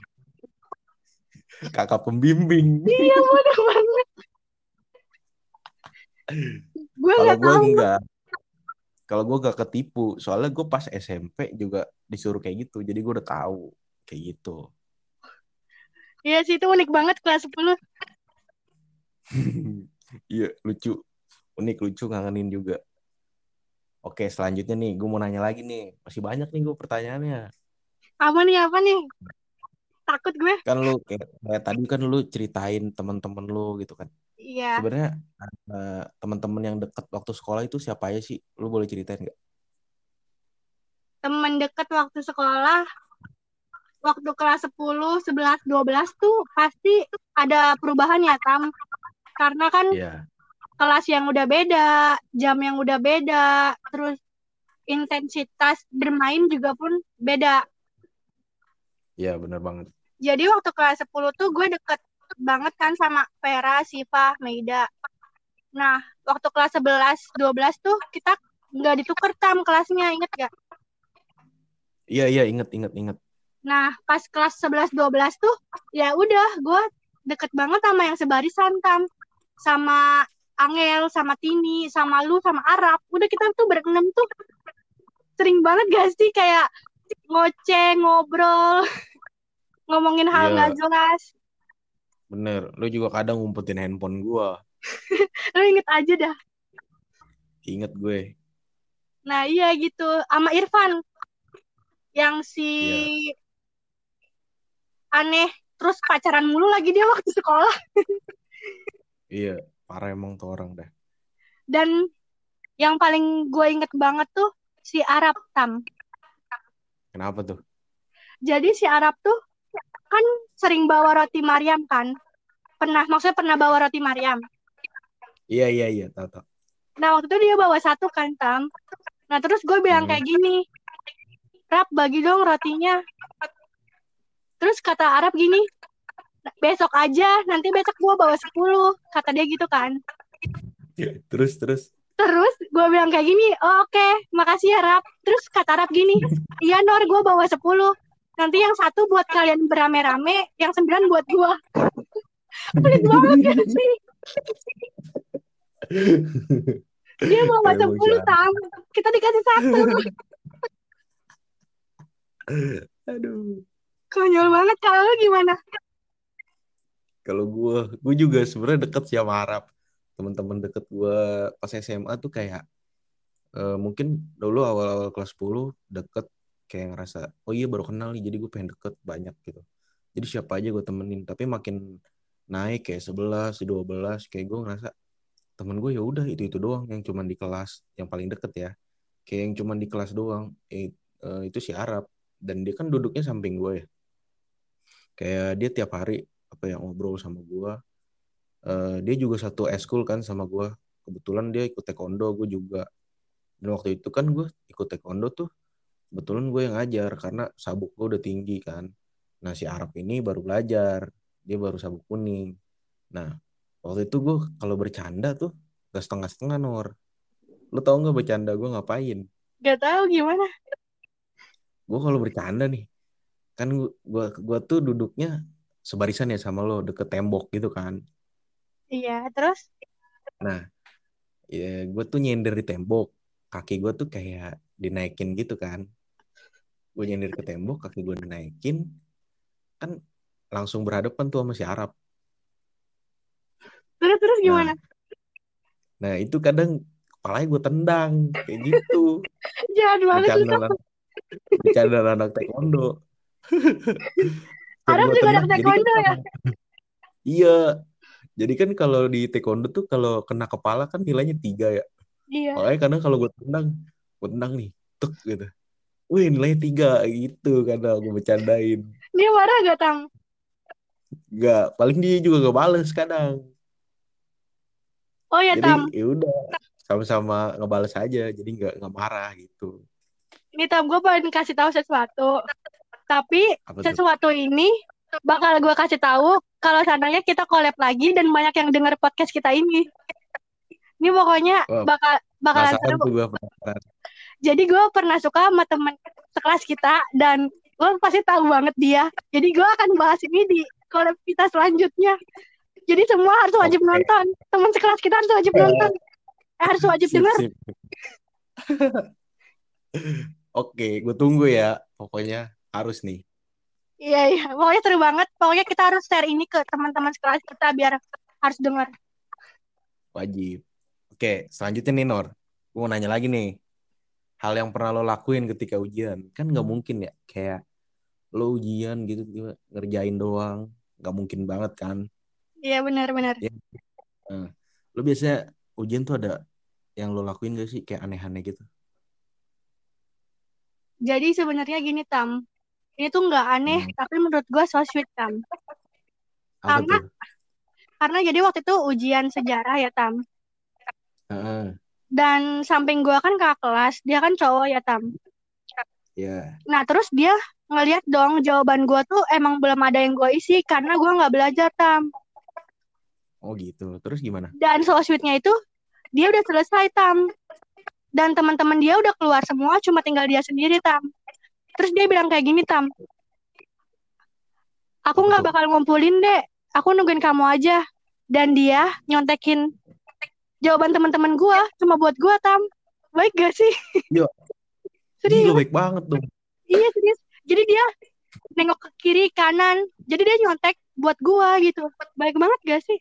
Kakak pembimbing Iya, bodoh banget. Gue nggak gue tahu. enggak kalau gue gak ketipu soalnya gue pas SMP juga disuruh kayak gitu jadi gue udah tahu kayak gitu Iya sih, itu unik banget kelas 10. <laughs> Iya, lucu. Unik, lucu, ngangenin juga. Oke, selanjutnya nih, gue mau nanya lagi nih. Masih banyak nih gue pertanyaannya. Apa nih, apa nih? Takut gue. Kan lu kayak, kayak tadi kan lu ceritain teman-teman lu gitu kan. Iya. Sebenarnya uh, teman-teman yang dekat waktu sekolah itu siapa aja sih? Lu boleh ceritain nggak? Temen deket waktu sekolah, waktu kelas 10, 11, 12 tuh pasti ada perubahan ya, Tam. Karena kan Iya. kelas yang udah beda, jam yang udah beda, terus intensitas bermain juga pun beda. Iya, benar banget. Jadi waktu kelas 10 tuh gue deket banget kan sama Vera, Siva, Meida. Nah, waktu kelas 11, 12 tuh kita nggak ditukar tam kelasnya, inget gak? Iya, iya, inget, inget, inget. Nah, pas kelas 11, 12 tuh, ya udah, gue deket banget sama yang sebarisan tam. Sama Angel, sama Tini, sama lu, sama Arab. Udah kita tuh berenam tuh sering banget gak sih kayak ngoceh, ngobrol, <laughs> ngomongin hal Iya. nggak jelas. Bener, lu juga kadang ngumpetin handphone gua. <laughs> Lu inget aja dah. Inget gue. Nah iya gitu, sama Irfan. Yang si Iya. aneh, terus pacaran mulu lagi dia waktu sekolah. <laughs> Iya, parah emang tuh orang dah. Dan yang paling gue inget banget tuh si Arab Tam. Kenapa tuh? Jadi si Arab tuh kan sering bawa roti Mariam kan. Pernah, maksudnya pernah bawa roti Mariam. Iya, iya, iya, tahu, tahu. Nah waktu itu dia bawa satu kan Tam. Nah terus gue bilang Hmm. kayak gini, Rap bagi dong rotinya. Terus kata Arab gini, besok aja, nanti besok gue bawa 10. Kata dia gitu kan. Terus, terus. Terus gue bilang kayak gini, oh, oke, makasih ya Rap. Terus kata Rap gini, iya Nor, gue bawa 10. Nanti yang satu buat kalian berame-rame, yang sembilan buat gue. <laughs> Pelit banget gak sih? Dia Emang 10 siapa? tam. Kita dikasih satu. <laughs> Aduh. Konyol banget. Kalau lu gimana? Kalau gue, gue juga sebenarnya deket sih sama Arab. Teman-teman deket gue pas SMA tuh kayak eh, mungkin dulu awal-awal kelas 10 deket kayak ngerasa oh iya baru kenal nih jadi gue pengen deket banyak gitu. Jadi siapa aja gue temenin. Tapi makin naik kayak 11, 12 kayak gue ngerasa temen gue ya udah itu itu doang yang cuman di kelas yang paling deket ya. Kayak yang cuman di kelas doang. Eh, eh, itu si Arab dan dia kan duduknya samping gue ya. Kayak dia tiap hari apa yang ngobrol sama gue. Eh, dia juga satu eskul kan sama gue. Kebetulan dia ikut taekwondo, gue juga. Dan waktu itu kan gue ikut taekwondo tuh, kebetulan gue yang ngajar karena sabuk gue udah tinggi kan. Nah si Arab ini baru belajar, dia baru sabuk kuning. Nah waktu itu gue kalau bercanda tuh gak setengah-setengah Nor. Lu tau gak bercanda gue ngapain? Gak tahu gimana. Gue kalau bercanda nih, kan gue, gue tuh duduknya sebarisan ya sama lo deket tembok gitu kan. Iya, terus? Nah, ya gue tuh nyender di tembok. Kaki gue tuh kayak dinaikin gitu kan. Gue nyender ke tembok, kaki gue dinaikin. Kan langsung berhadapan tuh sama si Arab. Terus terus Nah, gimana? nah itu kadang kepalanya gue tendang. Kayak gitu. <laughs> Jahat banget. Bercanda <laughs> <laughs> anak, bercanda anak taekwondo. Arab juga tendang. anak kan taekwondo ya? Iya. Jadi kan kalau di taekwondo tuh kalau kena kepala kan nilainya tiga ya. Iya. Makanya kadang kalau gue tendang, gue tendang nih, tuk gitu. Wih nilainya tiga gitu kadang gue bercandain. Dia marah gak, Tam? Gak, paling dia juga gak bales kadang. Oh ya, Jadi Tam. ya udah sama-sama ngebales aja, jadi nggak nggak marah gitu. Ini Tam, gue pengen kasih tahu sesuatu. Tapi Apa tuh? sesuatu ini bakal gue kasih tahu kalau seandainya kita collab lagi dan banyak yang denger podcast kita ini. Ini pokoknya bakal bakalan seru. tuh gue. Jadi gue pernah suka sama temen sekelas kita dan lo pasti tahu banget dia. Jadi gue akan bahas ini di collab kita selanjutnya. Jadi semua harus wajib Oke. nonton. Teman sekelas kita harus wajib nonton. Eh, harus wajib Sip, denger. sip. <laughs> Oke, gue tunggu ya. Pokoknya harus nih. Iya, iya. Pokoknya seru banget. Pokoknya kita harus share ini ke teman-teman sekelas kita biar harus denger. Wajib. Oke, selanjutnya nih Nor. Gue mau nanya lagi nih. Hal yang pernah lo lakuin ketika ujian. Kan nggak mungkin ya. Kayak lo ujian gitu tiba ngerjain doang. Nggak mungkin banget kan. Iya, benar-benar. Ya, Eh, Lo biasanya ujian tuh ada yang lo lakuin gak sih kayak aneh-aneh gitu? Jadi sebenarnya gini Tam, ini tuh nggak aneh, Hmm. tapi menurut gue so sweet Tam. Apa Karena tuh? karena jadi waktu itu ujian sejarah ya Tam. Dan samping gue kan kakak kelas, dia kan cowok ya Tam. ya. Nah terus dia ngeliat dong jawaban gue tuh emang belum ada yang gue isi karena gue nggak belajar Tam. Oh gitu. Terus gimana? Dan so sweetnya itu dia udah selesai Tam. Dan teman-teman dia udah keluar semua, cuma tinggal dia sendiri Tam. Terus dia bilang kayak gini Tam, aku nggak bakal ngumpulin deh, aku nungguin kamu aja. Dan dia nyontekin jawaban teman-teman gue cuma buat gue Tam. Baik gak sih? Iya. <laughs> Serius? Gila baik banget dong. Iya serius. Jadi dia nengok ke kiri kanan. Jadi dia nyontek buat gua gitu. Baik banget gak sih?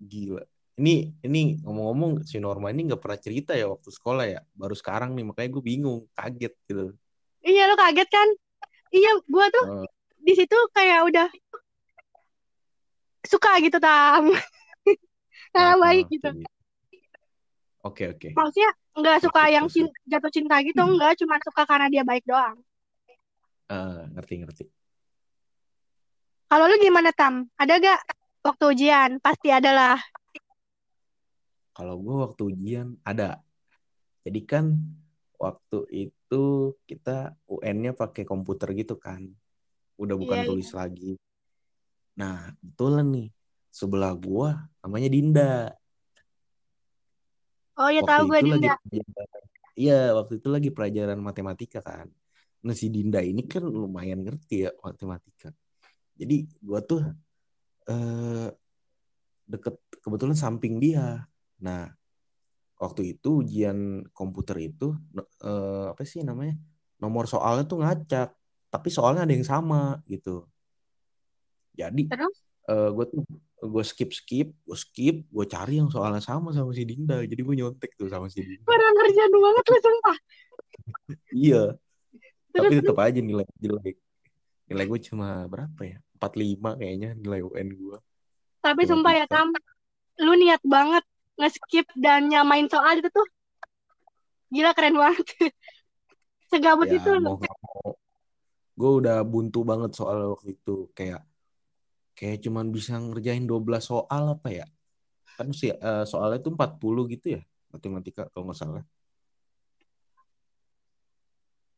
Gila. Ini ini ngomong-ngomong si Norma ini nggak pernah cerita ya waktu sekolah ya. Baru sekarang nih makanya gue bingung, kaget gitu. Iya lo kaget kan? Iya gua tuh Oh, di situ kayak udah suka gitu tam. <laughs> Karena oh, baik oh, gitu. kayak gitu. Oke oke. Maksudnya nggak suka Ngerti, yang terus, cin- jatuh cinta gitu enggak, cuma suka karena dia baik doang. Eh, ngerti ngerti. Kalau lu gimana tam? Ada gak waktu ujian? Pasti ada lah. Kalau gue waktu ujian ada. Jadi kan waktu itu kita UN-nya pakai komputer gitu kan. Udah bukan Iya, tulis lagi. Nah, betulan nih. Sebelah gua namanya Dinda. Oh ya Waktu tahu lagi Dinda. Iya, waktu itu lagi pelajaran matematika kan. Nah, si Dinda ini kan lumayan ngerti ya matematika. Jadi gua tuh eh deket kebetulan samping dia. Nah, waktu itu ujian komputer itu eh, apa sih namanya? Nomor soalnya tuh ngacak, tapi soalnya ada yang sama gitu. Jadi Terus? eh gue tuh gue skip skip gue skip gue cari yang soalnya sama sama si Dinda. Jadi gue nyontek tuh sama si Dinda. Kurang kerjaan banget lu sumpah. iya. Terus tapi tetap aja nilai jelek nilai gue cuma berapa ya? 45 kayaknya nilai UN gue Tapi sumpah ya matematika Tam, lu niat banget nge-skip dan nyamain soal itu tuh. Gila keren banget. Segabut itu ya lu. mau nggak mau. Gue udah buntu banget soal waktu itu. Kayak kayak cuman bisa ngerjain 12 soal apa ya kan sih eh, soalnya tuh 40 gitu ya matematika kalau nggak salah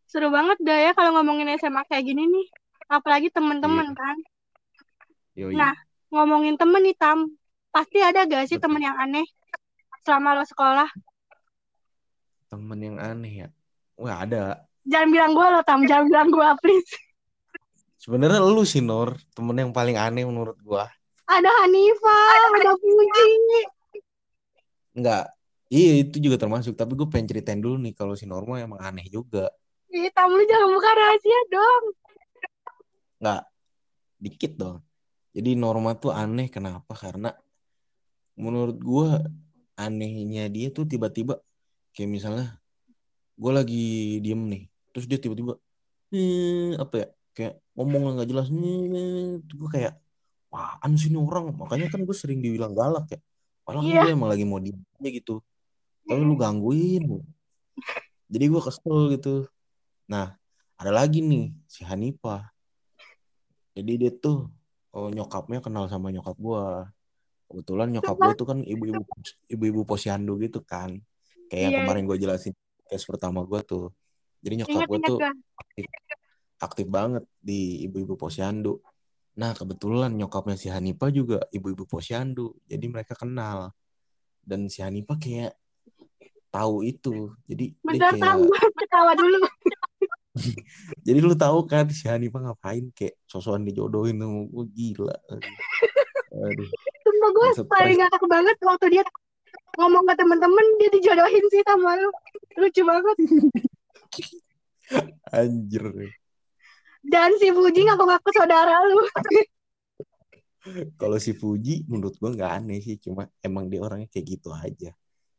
Seru banget dah ya kalau ngomongin SMA kayak gini nih. Apalagi temen-temen iya kan. yoi Nah, ngomongin temen nih Tam. Pasti ada gak sih betul temen yang aneh selama lo sekolah? temen yang aneh ya wah ada Jangan bilang gue lo Tam, jangan bilang gue please. Sebenarnya lu sih Nur, temen yang paling aneh menurut gua. Ada Hanifa, ada Puji. Enggak, iya itu juga termasuk. Tapi gue pengen ceritain dulu nih kalau si Norma emang aneh juga. Ih, Tam lu jangan buka rahasia dong. Enggak, dikit dong. Jadi Norma tuh aneh kenapa? Karena menurut gua anehnya dia tuh tiba-tiba kayak misalnya gue lagi diem nih, terus dia tiba-tiba eh, apa ya? Kayak ngomong nggak jelas nih, gue kayak apaan sih ini orang? Makanya kan gue sering dibilang galak ya. Padahal Iya. gue emang lagi mau diem aja gitu. Tapi lu gangguin. Jadi gue kesel gitu. Nah, ada lagi nih si Hanifa. Jadi dia tuh oh, nyokapnya kenal sama nyokap gua. Kebetulan nyokap gue tuh kan ibu-ibu ibu-ibu posyandu gitu kan. Kayak yang Iya, kemarin gue jelasin case pertama gue tuh. Jadi nyokap gue tuh gue. aktif, aktif banget di ibu-ibu posyandu. Nah, kebetulan nyokapnya si Hanifa juga ibu-ibu posyandu. Jadi mereka kenal. Dan si Hanifa kayak tahu itu. Jadi dia Bentar Tam, kayak ketawa dulu. <laughs> Jadi lu tahu kan si Hanifah ngapain kayak sosokan dijodohin sama gue gila. Aduh. Aduh. Sumpah gue paling ngakak banget waktu dia ngomong ke temen-temen dia dijodohin sih sama lu. Lucu banget. <laughs> Anjir. Dan si Puji ngaku-ngaku saudara lu. Kalau si Fuji menurut gue nggak aneh sih, cuma emang dia orangnya kayak gitu aja.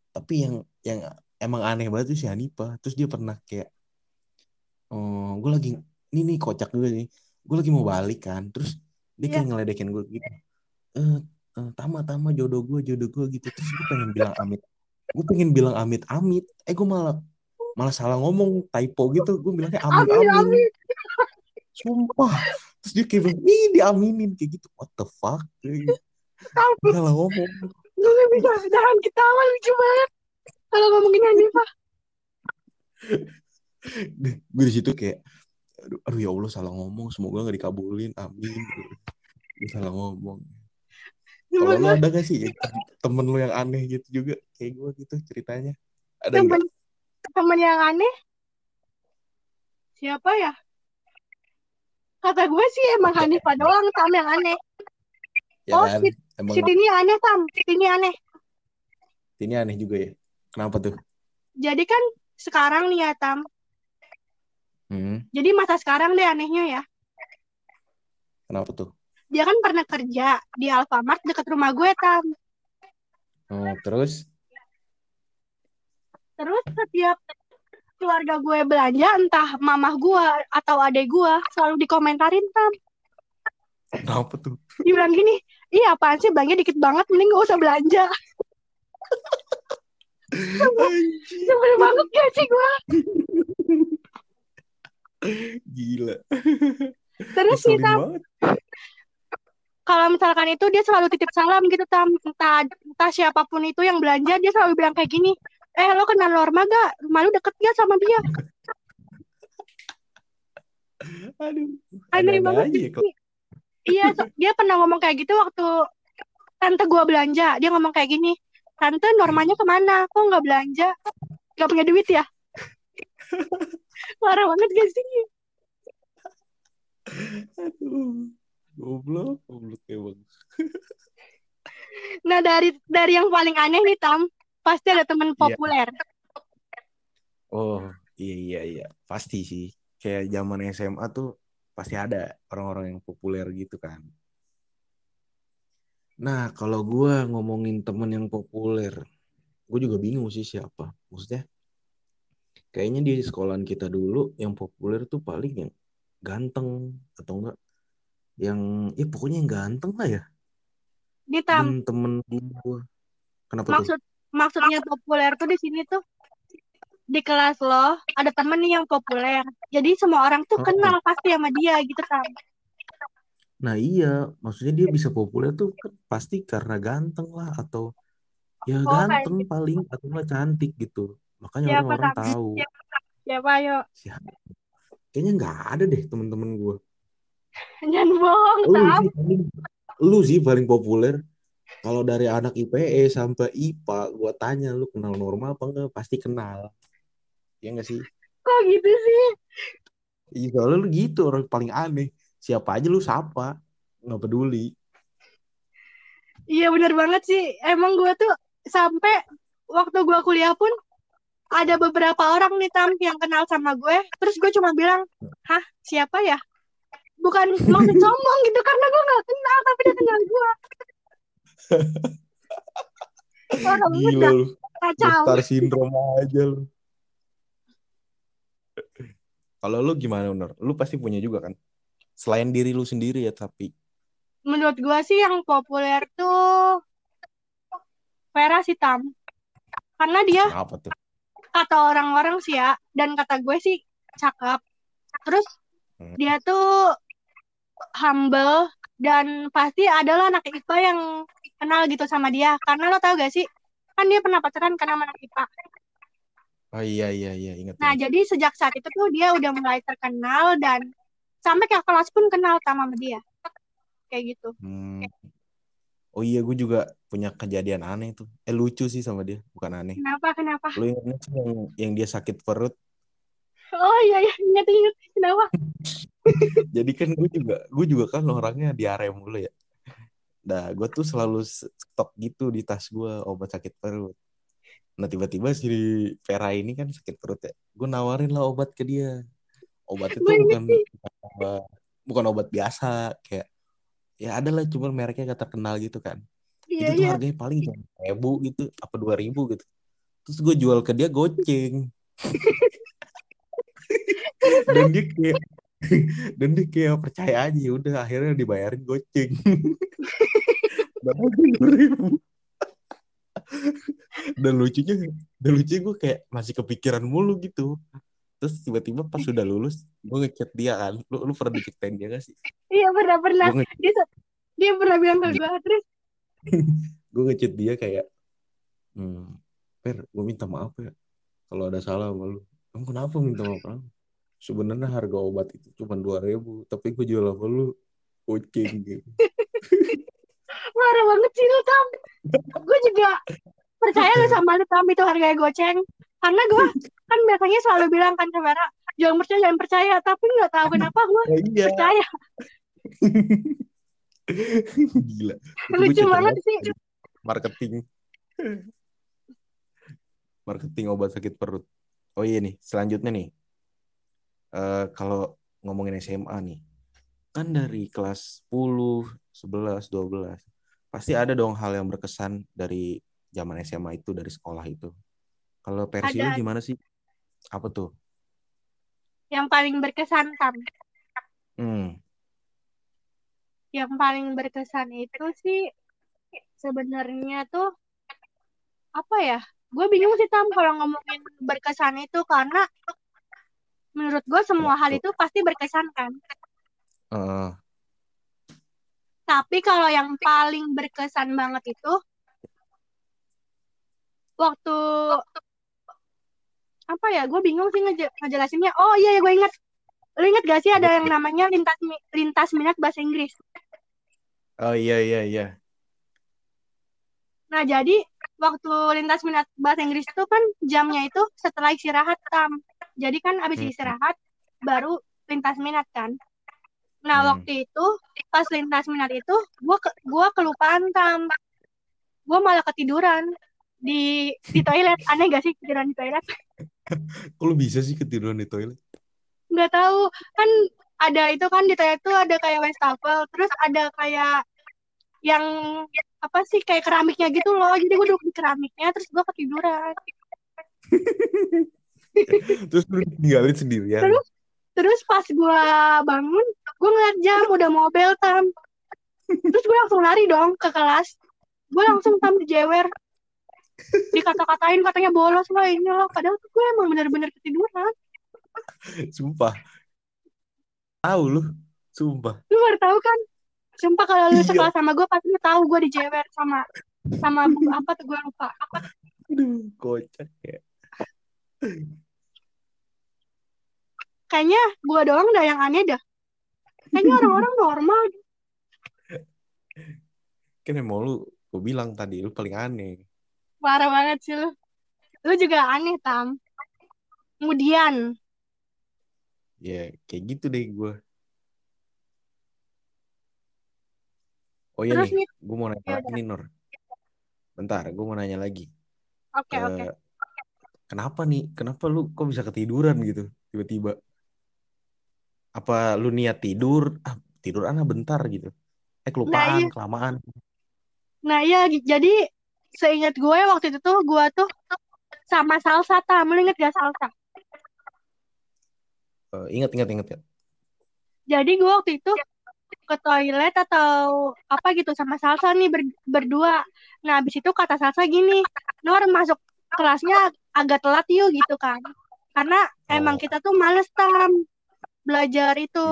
Tapi yang yang emang aneh banget tuh si Hanifah. Terus dia pernah kayak oh, gue lagi ini nih kocak juga nih. Gue lagi mau balik kan. Terus dia kayak ngeledekin gue gitu. Eh "Eh, tama tama jodoh gue jodoh gue gitu terus gue pengen bilang amit gue pengen bilang amit amit eh gue malah malah salah ngomong typo gitu gue bilangnya amin, amin. Sumpah. Terus dia kayak ih diaminin kayak gitu. What the fuck Kayak. Ampun, salah ngomong. Gue gak bisa. Jangan ketawa, lucu banget. Kalau ngomongin Hanifah. gue di situ kayak aduh, aduh ya Allah salah ngomong. Semoga nggak dikabulin. Amin. Gue salah ngomong. Kalau lu ada gak sih temen lu yang aneh gitu juga? Kayak gue gitu ceritanya. Ada temen, nggak temen yang aneh. Siapa ya? Kata gue sih emang Hanifah doang, Tam yang aneh. ya Oh, kan si, emang si Tini aneh, Tam. Si Tini aneh. ini aneh juga ya kenapa tuh Jadi kan sekarang nih ya, Tam. hmm, Jadi masa sekarang deh anehnya ya. kenapa tuh Dia kan pernah kerja di Alfamart dekat rumah gue, Tam. oh, terus Terus setiap keluarga gue belanja, entah mamah gue atau adek gue, selalu dikomentarin, Tam. kenapa tuh Dia bilang gini, iya apaan sih belanja dikit banget, mending gak usah belanja. Sebel banget gak sih gue? gila Terus nih, Tam, kalau misalkan itu dia selalu titip salam gitu, Tam. Entah, entah siapa pun itu yang belanja, dia selalu bilang kayak gini, eh lo kenal Norma gak? Rumah lu deket gak sama dia? aduh Aneh banget ya. Iya, so- <laughs> dia pernah ngomong kayak gitu waktu tante gua belanja. Dia ngomong kayak gini, tante normanya ke mana? Kok nggak belanja? Gak punya duit ya? <laughs> Parah banget gak sih? aduh goblok goblok emang <laughs> Nah dari dari yang paling aneh nih Tam, pasti ada temen Iya. populer. Oh iya iya iya pasti sih kayak zaman SMA tuh pasti ada orang-orang yang populer gitu kan. Nah kalau gue ngomongin temen yang populer, gue juga bingung sih siapa. Maksudnya kayaknya di sekolahan kita dulu yang populer tuh paling yang ganteng atau enggak yang ya pokoknya yang ganteng lah ya. Nih Tam, Dan temen gue kenapa tuh? Maksud maksudnya populer tuh di sini tuh di kelas lo ada temen nih yang populer. Jadi semua orang tuh Oh. kenal pasti sama dia gitu Tam. Nah iya, maksudnya dia bisa populer tuh kan pasti karena ganteng lah atau ya Oh, kayak ganteng paling atau nggak cantik gitu. Makanya orang-orang tahu. Siapa ayo? Siapa? Kayaknya nggak ada deh temen-temen gue. <laughs> Jangan bohong Lu sih paling, lu sih paling populer. Kalau dari anak IPE sampai IPA, gue tanya lu kenal normal apa enggak? Pasti kenal. Ya nggak sih? Kok gitu sih? Iya, soalnya lu gitu orang paling aneh. Siapa aja lu sapa, nggak peduli. Iya bener banget sih. Emang gue tuh sampai waktu gue kuliah pun ada beberapa orang nih Tam yang kenal sama gue. Terus gue cuma bilang, hah siapa ya? Bukan maksud <laughs> sombong gitu karena gue nggak kenal tapi dia kenal gue. Gila lu. Kacau. Star syndrome aja lu. Kalau lu gimana, Nur? Lu pasti punya juga kan? Selain diri lu sendiri ya, tapi Menurut gue sih yang populer tuh Vera sih Tam. Karena dia apa tuh? kata orang-orang sih ya dan kata gue sih cakep. Terus Hmm. dia tuh humble dan pasti adalah anak IPA yang kenal gitu sama dia. Karena lo tau gak sih? Kan dia pernah pacaran karena anak IPA. Oh iya iya iya ingat Nah, ingat. jadi sejak saat itu tuh dia udah mulai terkenal dan sampai ke kelas pun kenal sama dia. Kayak gitu. Hmm. Oh iya, gue juga punya kejadian aneh tuh. Eh lucu sih sama dia, bukan aneh. Kenapa? Kenapa? Lu ingat nggak sih yang yang dia sakit perut? Oh iya iya ingat ingat. Kenapa? <laughs> <laughs> Jadi kan gue juga gue juga kan orangnya diare mulu ya. Nah, gue tuh selalu stok gitu di tas gue obat sakit perut. Nah tiba-tiba si Vera ini kan sakit perut ya. Gue nawarin lah obat ke dia. Obat itu Gue inget bukan obat, bukan obat biasa kayak ya ada lah cuma mereknya gak terkenal gitu kan. Iya itu tuh iya. harganya paling ribu gitu apa dua ribu gitu. Terus gue jual ke dia goceng. <laughs> dan dia kayak dan dia kayak percaya aja ya udah akhirnya dibayarin goceng. <laughs> dua ribu dan lucunya dan lucunya gue kayak masih kepikiran mulu gitu. Terus tiba-tiba pas sudah lulus gue ngechat dia kan. Lu lu pernah diceritain dia gak sih? Iya pernah pernah. Gua nge- dia dia pernah bilang ke gue terus? <laughs> Gue ngechat dia kayak hmm, per gue minta maaf ya kalau ada salah sama lu. Kamu kenapa minta maaf? Sebenarnya harga obat itu cuma dua ribu tapi gue jual sama lu kucing gitu. <laughs> Marah banget sih lu tam. Gue juga percaya lu sama lu tam itu harganya goceng. Karena gue kan biasanya selalu bilang kan ke Vera jangan percaya jangan percaya. Tapi nggak tahu kenapa gue oh, iya. percaya. <laughs> Gila. Lucu banget. sih. Marketing. Marketing obat sakit perut. Oh iya nih selanjutnya nih Eh kalau ngomongin SMA nih kan dari kelas 10 11 12 pasti ada dong hal yang berkesan dari zaman SMA itu dari sekolah itu. Kalau versi lu Ada. gimana sih? Apa tuh? Yang paling berkesan tam hmm. Yang paling berkesan itu sih sebenarnya tuh apa ya? Gue bingung sih tam kalau ngomongin berkesan itu karena menurut gue semua hal itu pasti berkesan kan eh, tapi kalau yang paling berkesan banget itu waktu apa ya gue bingung sih ngeje- ngejelasinnya. Oh iya ya gue ingat. Lu inget gak sih ada yang namanya lintas lintas minat bahasa Inggris? Oh iya iya iya. Nah, jadi waktu lintas minat bahasa Inggris itu kan jamnya itu setelah istirahat, Tam. Jadi kan abis Hmm. istirahat baru lintas minat kan. Nah, Hmm. waktu itu pas lintas minat itu gua ke, gua kelupaan, Tam. Gua malah ketiduran di di toilet. Aneh gak sih ketiduran di toilet? <laughs> kok lu bisa sih ketiduran di toilet Nggak tahu. Kan ada itu kan di toilet tuh ada kayak wastafel, terus ada kayak yang apa sih kayak keramiknya gitu loh. Jadi gue duduk di keramiknya terus gua ketiduran. <laughs> terus lu tinggalin sendirian Terus Terus pas gue bangun, gue ngeliat jam udah mau bel tam. Terus gue langsung lari dong ke kelas. Gue langsung tam dijewer. Dikata-katain katanya bolos lah ini loh. Padahal tuh gue emang bener-bener ketiduran. sumpah tahu lu sumpah Lu baru tahu kan? Sumpah kalau lu Iya. sekelas sama gue pasti tahu gue dijewer sama sama apa tuh gue lupa. aduh kocak ya Kayaknya gue doang dah yang aneh dah. Kayaknya orang-orang normal. kan emang lu gue bilang tadi lu paling aneh Parah banget sih lu. Lu juga aneh tam. Kemudian, ya kayak gitu deh gue oh iya terus nih nih, gue mau nanya Ya lagi nih Nur bentar gue mau nanya lagi oke oke. Eh, kenapa nih kenapa lu kok bisa ketiduran gitu tiba-tiba apa lu niat tidur ah tidur ah bentar gitu eh kelupaan iya. kelamaan Nah iya, jadi seingat gue waktu itu tuh gue tuh sama salsa tam. Lu inget gak salsa? Eh, ingat ingat ingat ya Jadi gue waktu itu ke toilet atau apa gitu sama salsa nih ber- berdua. Nah abis itu kata salsa gini, Nor masuk kelasnya agak telat yuk gitu kan. Karena emang Oh. kita tuh males tam belajar itu.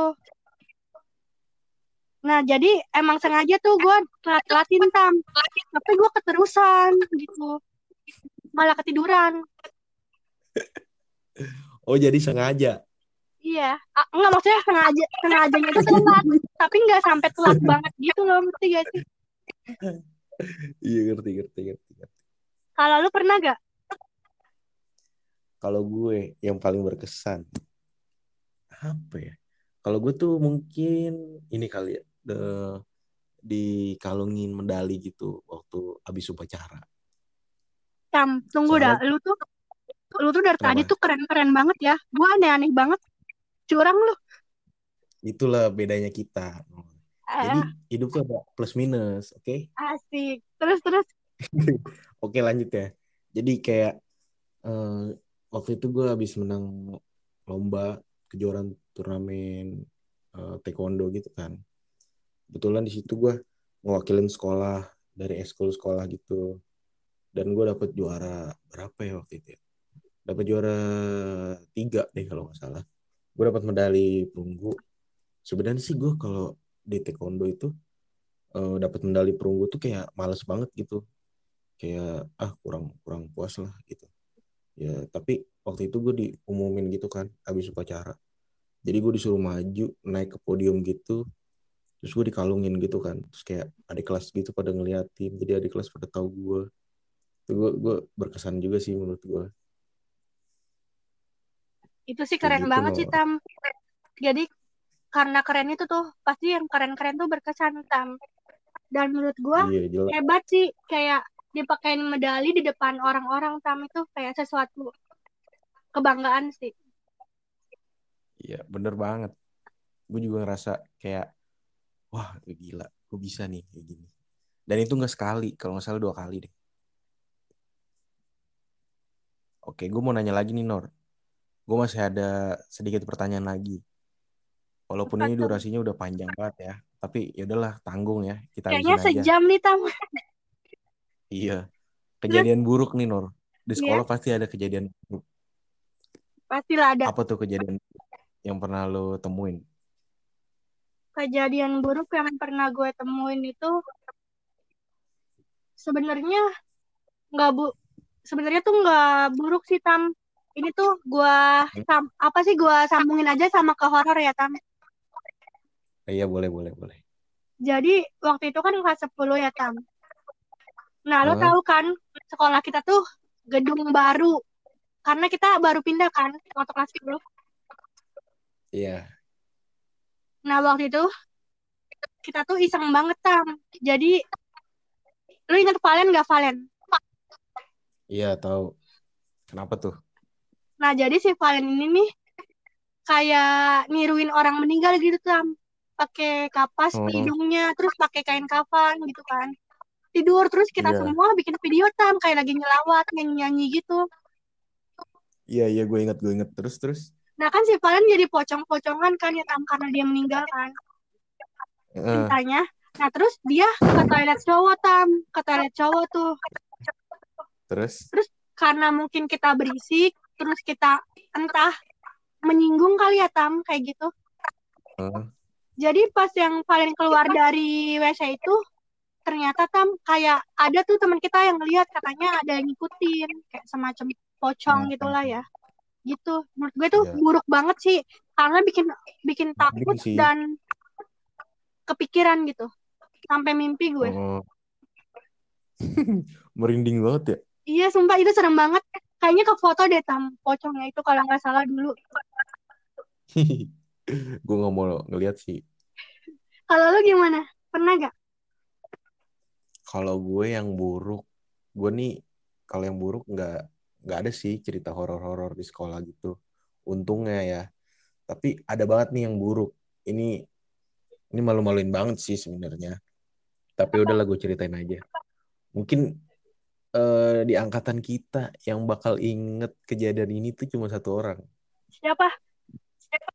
Nah jadi emang sengaja tuh gue telat-telatin tam. Tapi gue keterusan gitu. Malah ketiduran. <laughs> oh jadi sengaja Iya, Ah, enggak maksudnya sengaja sengajanya itu telat, tapi nggak sampai telat banget gitu loh, ngerti gak sih? <laughs> iya ngerti ngerti ngerti. Kalau lu pernah gak? Kalau gue yang paling berkesan apa ya kalau gue tuh mungkin ini kali ya the, dikalungin medali gitu waktu habis upacara Tam, tunggu dah, Soalnya- lu tuh lu tuh dari tadi Kenapa? tuh keren-keren banget ya. Gua aneh-aneh banget. Curang lu. itulah bedanya kita jadi Eh, hidup tuh ada plus minus oke asik. Terus terus <laughs> oke lanjut ya jadi kayak eh, waktu itu gue habis menang lomba kejuaraan turnamen eh, taekwondo gitu kan. Kebetulan di situ gue ngewakilin sekolah dari eskul sekolah gitu. Dan gue dapet juara berapa ya waktu itu ya? Dapat juara tiga deh kalau nggak salah. Gue dapat medali perunggu. Sebenarnya sih gue kalau di taekwondo itu uh, dapat medali perunggu tuh kayak males banget gitu. Kayak ah kurang kurang puas lah gitu ya tapi waktu itu gue diumumin gitu kan habis upacara. Jadi gue disuruh maju naik ke podium gitu terus gue dikalungin gitu kan. Terus kayak adik kelas gitu pada ngeliatin jadi adik kelas pada tahu gue itu gue gue berkesan juga sih menurut gue itu sih keren gitu banget loh. sih Tam. Jadi karena keren itu tuh pasti yang keren-keren tuh berkesan Tam. Dan menurut gue iya, hebat sih kayak dipakein medali di depan orang-orang Tam itu kayak sesuatu kebanggaan sih. Iya bener banget. Gue juga ngerasa kayak wah gila gue bisa nih kayak gini? Dan itu nggak sekali kalau nggak salah dua kali deh. Oke gue mau nanya lagi nih Nor. Gue masih ada sedikit pertanyaan lagi. Walaupun Apa ini durasinya udah panjang banget ya tapi ya udahlah tanggung ya kita kayaknya sejam nih tam iya. Kejadian buruk nih Nor. Di iya. sekolah yeah. pasti ada kejadian buruk. Pastilah ada. Apa tuh kejadian yang pernah lo temuin? Kejadian buruk yang pernah gue temuin itu sebenarnya nggak bu sebenarnya tuh nggak buruk sih tam. Ini tuh gue sam apa sih gue sambungin aja sama ke horor ya tam? Iya boleh boleh boleh. Jadi waktu itu kan kelas 10 ya tam nah lo tahu kan sekolah kita tuh gedung baru karena kita baru pindah kan waktu kelas 10 iya Nah waktu itu kita tuh iseng banget tam. Jadi lu ingat Valen gak Valen? Iya tahu. Kenapa tuh? Nah jadi si Valen ini nih kayak niruin orang meninggal gitu tam. Pakai kapas oh. hidungnya, terus pakai kain kafan gitu kan. Tidur terus kita yeah. semua bikin video tam kayak lagi ngelawat nyanyi nyanyi gitu. Iya iya gue inget gue inget terus terus. Nah kan si Valen jadi pocong-pocongan kan ya tam karena dia meninggal kan. Cintanya. Nah terus dia ke toilet cowok tam, ke toilet cowok tuh. Terus? Terus karena mungkin kita berisik, terus kita entah menyinggung kali ya tam kayak gitu. Uh. Jadi pas yang Valen keluar dari WC itu ternyata tam kayak ada tuh teman kita yang lihat katanya ada yang ngikutin kayak semacam pocong uh. gitulah ya. gitu. Menurut gue tuh yeah. buruk banget sih karena bikin bikin takut dan kepikiran gitu. Sampai mimpi gue. Oh. <laughs> merinding banget ya. Iya sumpah itu serem banget. Kayaknya ke foto deh tam pocongnya itu kalau nggak salah dulu. <laughs> Gue nggak mau ngeliat sih. Kalau lu gimana? Pernah gak kalau gue yang buruk gue nih kalau yang buruk nggak nggak ada sih cerita horor-horor di sekolah gitu. Untungnya ya. Tapi ada banget nih yang buruk. Ini ini malu-maluin banget sih sebenarnya. Tapi udahlah gue ceritain aja. Mungkin uh, di angkatan kita yang bakal inget kejadian ini tuh cuma satu orang. Siapa? Siapa?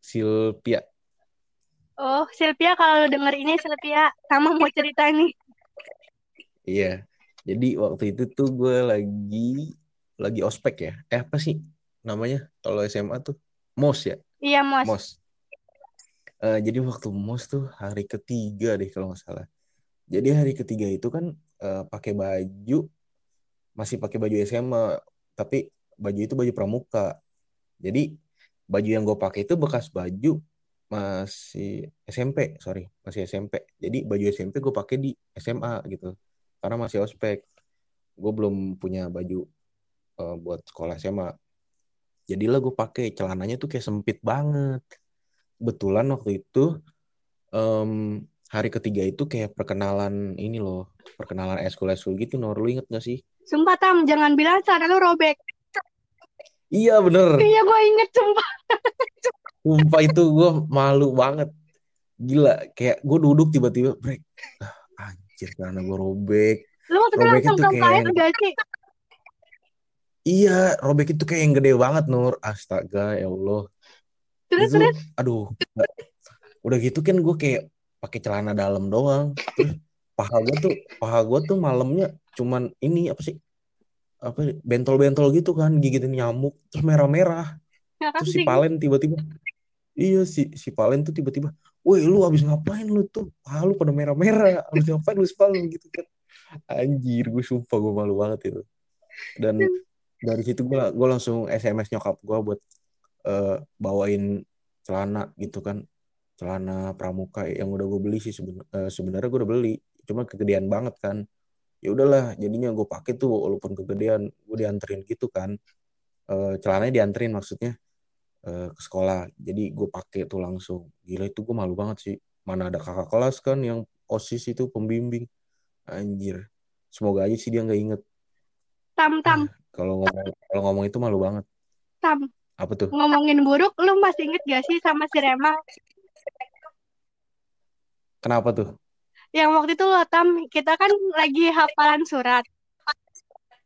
Silvia oh Silvia kalau denger ini Silvia sama mau cerita nih iya. Jadi waktu itu tuh gue lagi lagi ospek ya. Eh apa sih namanya kalau SMA tuh? Mos ya? Iya mos mos uh, jadi waktu mos tuh hari ketiga deh kalau nggak salah. Jadi hari ketiga itu kan uh, pakai baju masih pakai baju SMA tapi baju itu baju pramuka. Jadi baju yang gue pakai itu bekas baju masih SMP sorry masih SMP jadi baju SMP gue pakai di SMA gitu karena masih ospek. Gue belum punya baju uh, buat sekolah SMA jadilah gue pakai. Celananya tuh kayak sempit banget. Betulan waktu itu um, hari ketiga itu kayak perkenalan ini loh. Perkenalan eskul eskul gitu Nor lu inget gak sih? Sumpah tam jangan bilang celana lu robek. Iya bener. Iya gue inget sumpah. Sumpah itu gue malu banget. Gila kayak gue duduk tiba-tiba break anjir karena gue robek lu maksudnya robek langsung itu kayak gak sih Iya, robek itu kayak yang gede banget Nur. Astaga, ya Allah. Terus, itu, terus. Aduh. Udah gitu kan gue kayak pakai celana dalam doang. Terus paha gue tuh paha gue tuh malamnya cuman ini apa sih apa bentol-bentol gitu kan gigitin nyamuk terus merah-merah terus si. Palen tiba-tiba iya si si Palen tuh tiba-tiba woi lu abis ngapain lu tuh? Paha lu pada merah-merah abis ngapain lu sepal gitu kan. Anjir gue sumpah gue malu banget itu. Dan dari situ gue gue langsung SMS nyokap gue buat eh, bawain celana gitu kan. Celana pramuka yang udah gue beli sih seben- eh, sebenarnya gue udah beli cuma kegedean banget kan. Ya udahlah jadinya gue pakai tuh walaupun kegedean gue dianterin gitu kan. Eh, celananya dianterin maksudnya eh, ke sekolah. Jadi gue pakai tuh langsung. Gila itu gue malu banget sih. Mana ada kakak kelas kan yang osis itu pembimbing. Anjir. Semoga aja sih dia nggak inget. Tam tam. kalau ngomong kalau ngomong itu malu banget. Tam. Apa tuh? Ngomongin buruk, lu masih inget gak sih sama si Rema? kenapa tuh? Yang waktu itu lo tam kita kan lagi hafalan surat.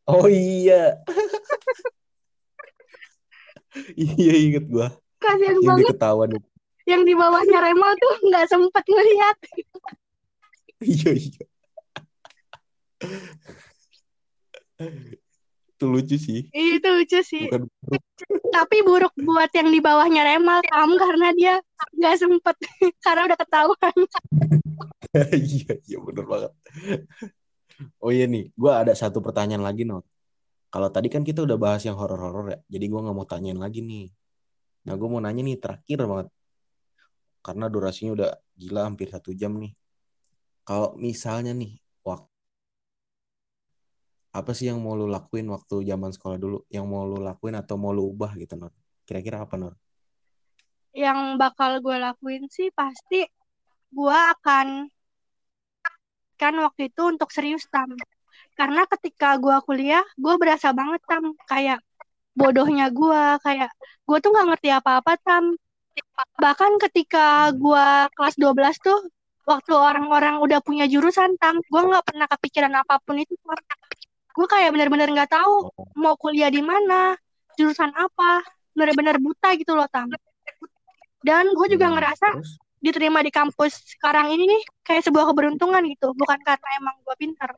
oh iya <laughs> iya inget gue Kasian yang banget. diketahuan yang di bawahnya Rema tuh nggak sempet ngeliat. iya iya. Itu lucu sih. Iya, Itu lucu sih. bukan buruk. Tapi buruk buat yang di bawahnya Rema kamu karena dia nggak sempet. <laughs> Karena udah ketahuan. <laughs> iya iya bener banget. Oh iya nih. Gue ada satu pertanyaan lagi not kalau tadi kan kita udah bahas yang horor-horor ya jadi gue nggak mau tanyain lagi nih. Nah gue mau nanya nih terakhir banget. Karena durasinya udah gila hampir satu jam nih. Kalau misalnya nih waktu apa sih yang mau lu lakuin waktu zaman sekolah dulu? Yang mau lu lakuin atau mau lu ubah gitu Nur kira-kira apa Nur Yang bakal gue lakuin sih pasti gue akan kan waktu itu untuk serius tam. Karena ketika gue kuliah, gue berasa banget tam kayak bodohnya gue, kayak gue tuh nggak ngerti apa-apa tam. Bahkan ketika gue kelas 12 tuh, waktu orang-orang udah punya jurusan tam, gue nggak pernah kepikiran apa pun itu. Tam. Gue kayak bener-bener nggak tahu Oh, mau kuliah di mana, jurusan apa, bener-bener buta gitu loh tam. Dan gue juga hmm, ngerasa diterima di kampus sekarang ini nih kayak sebuah keberuntungan gitu, bukan karena emang gue pintar.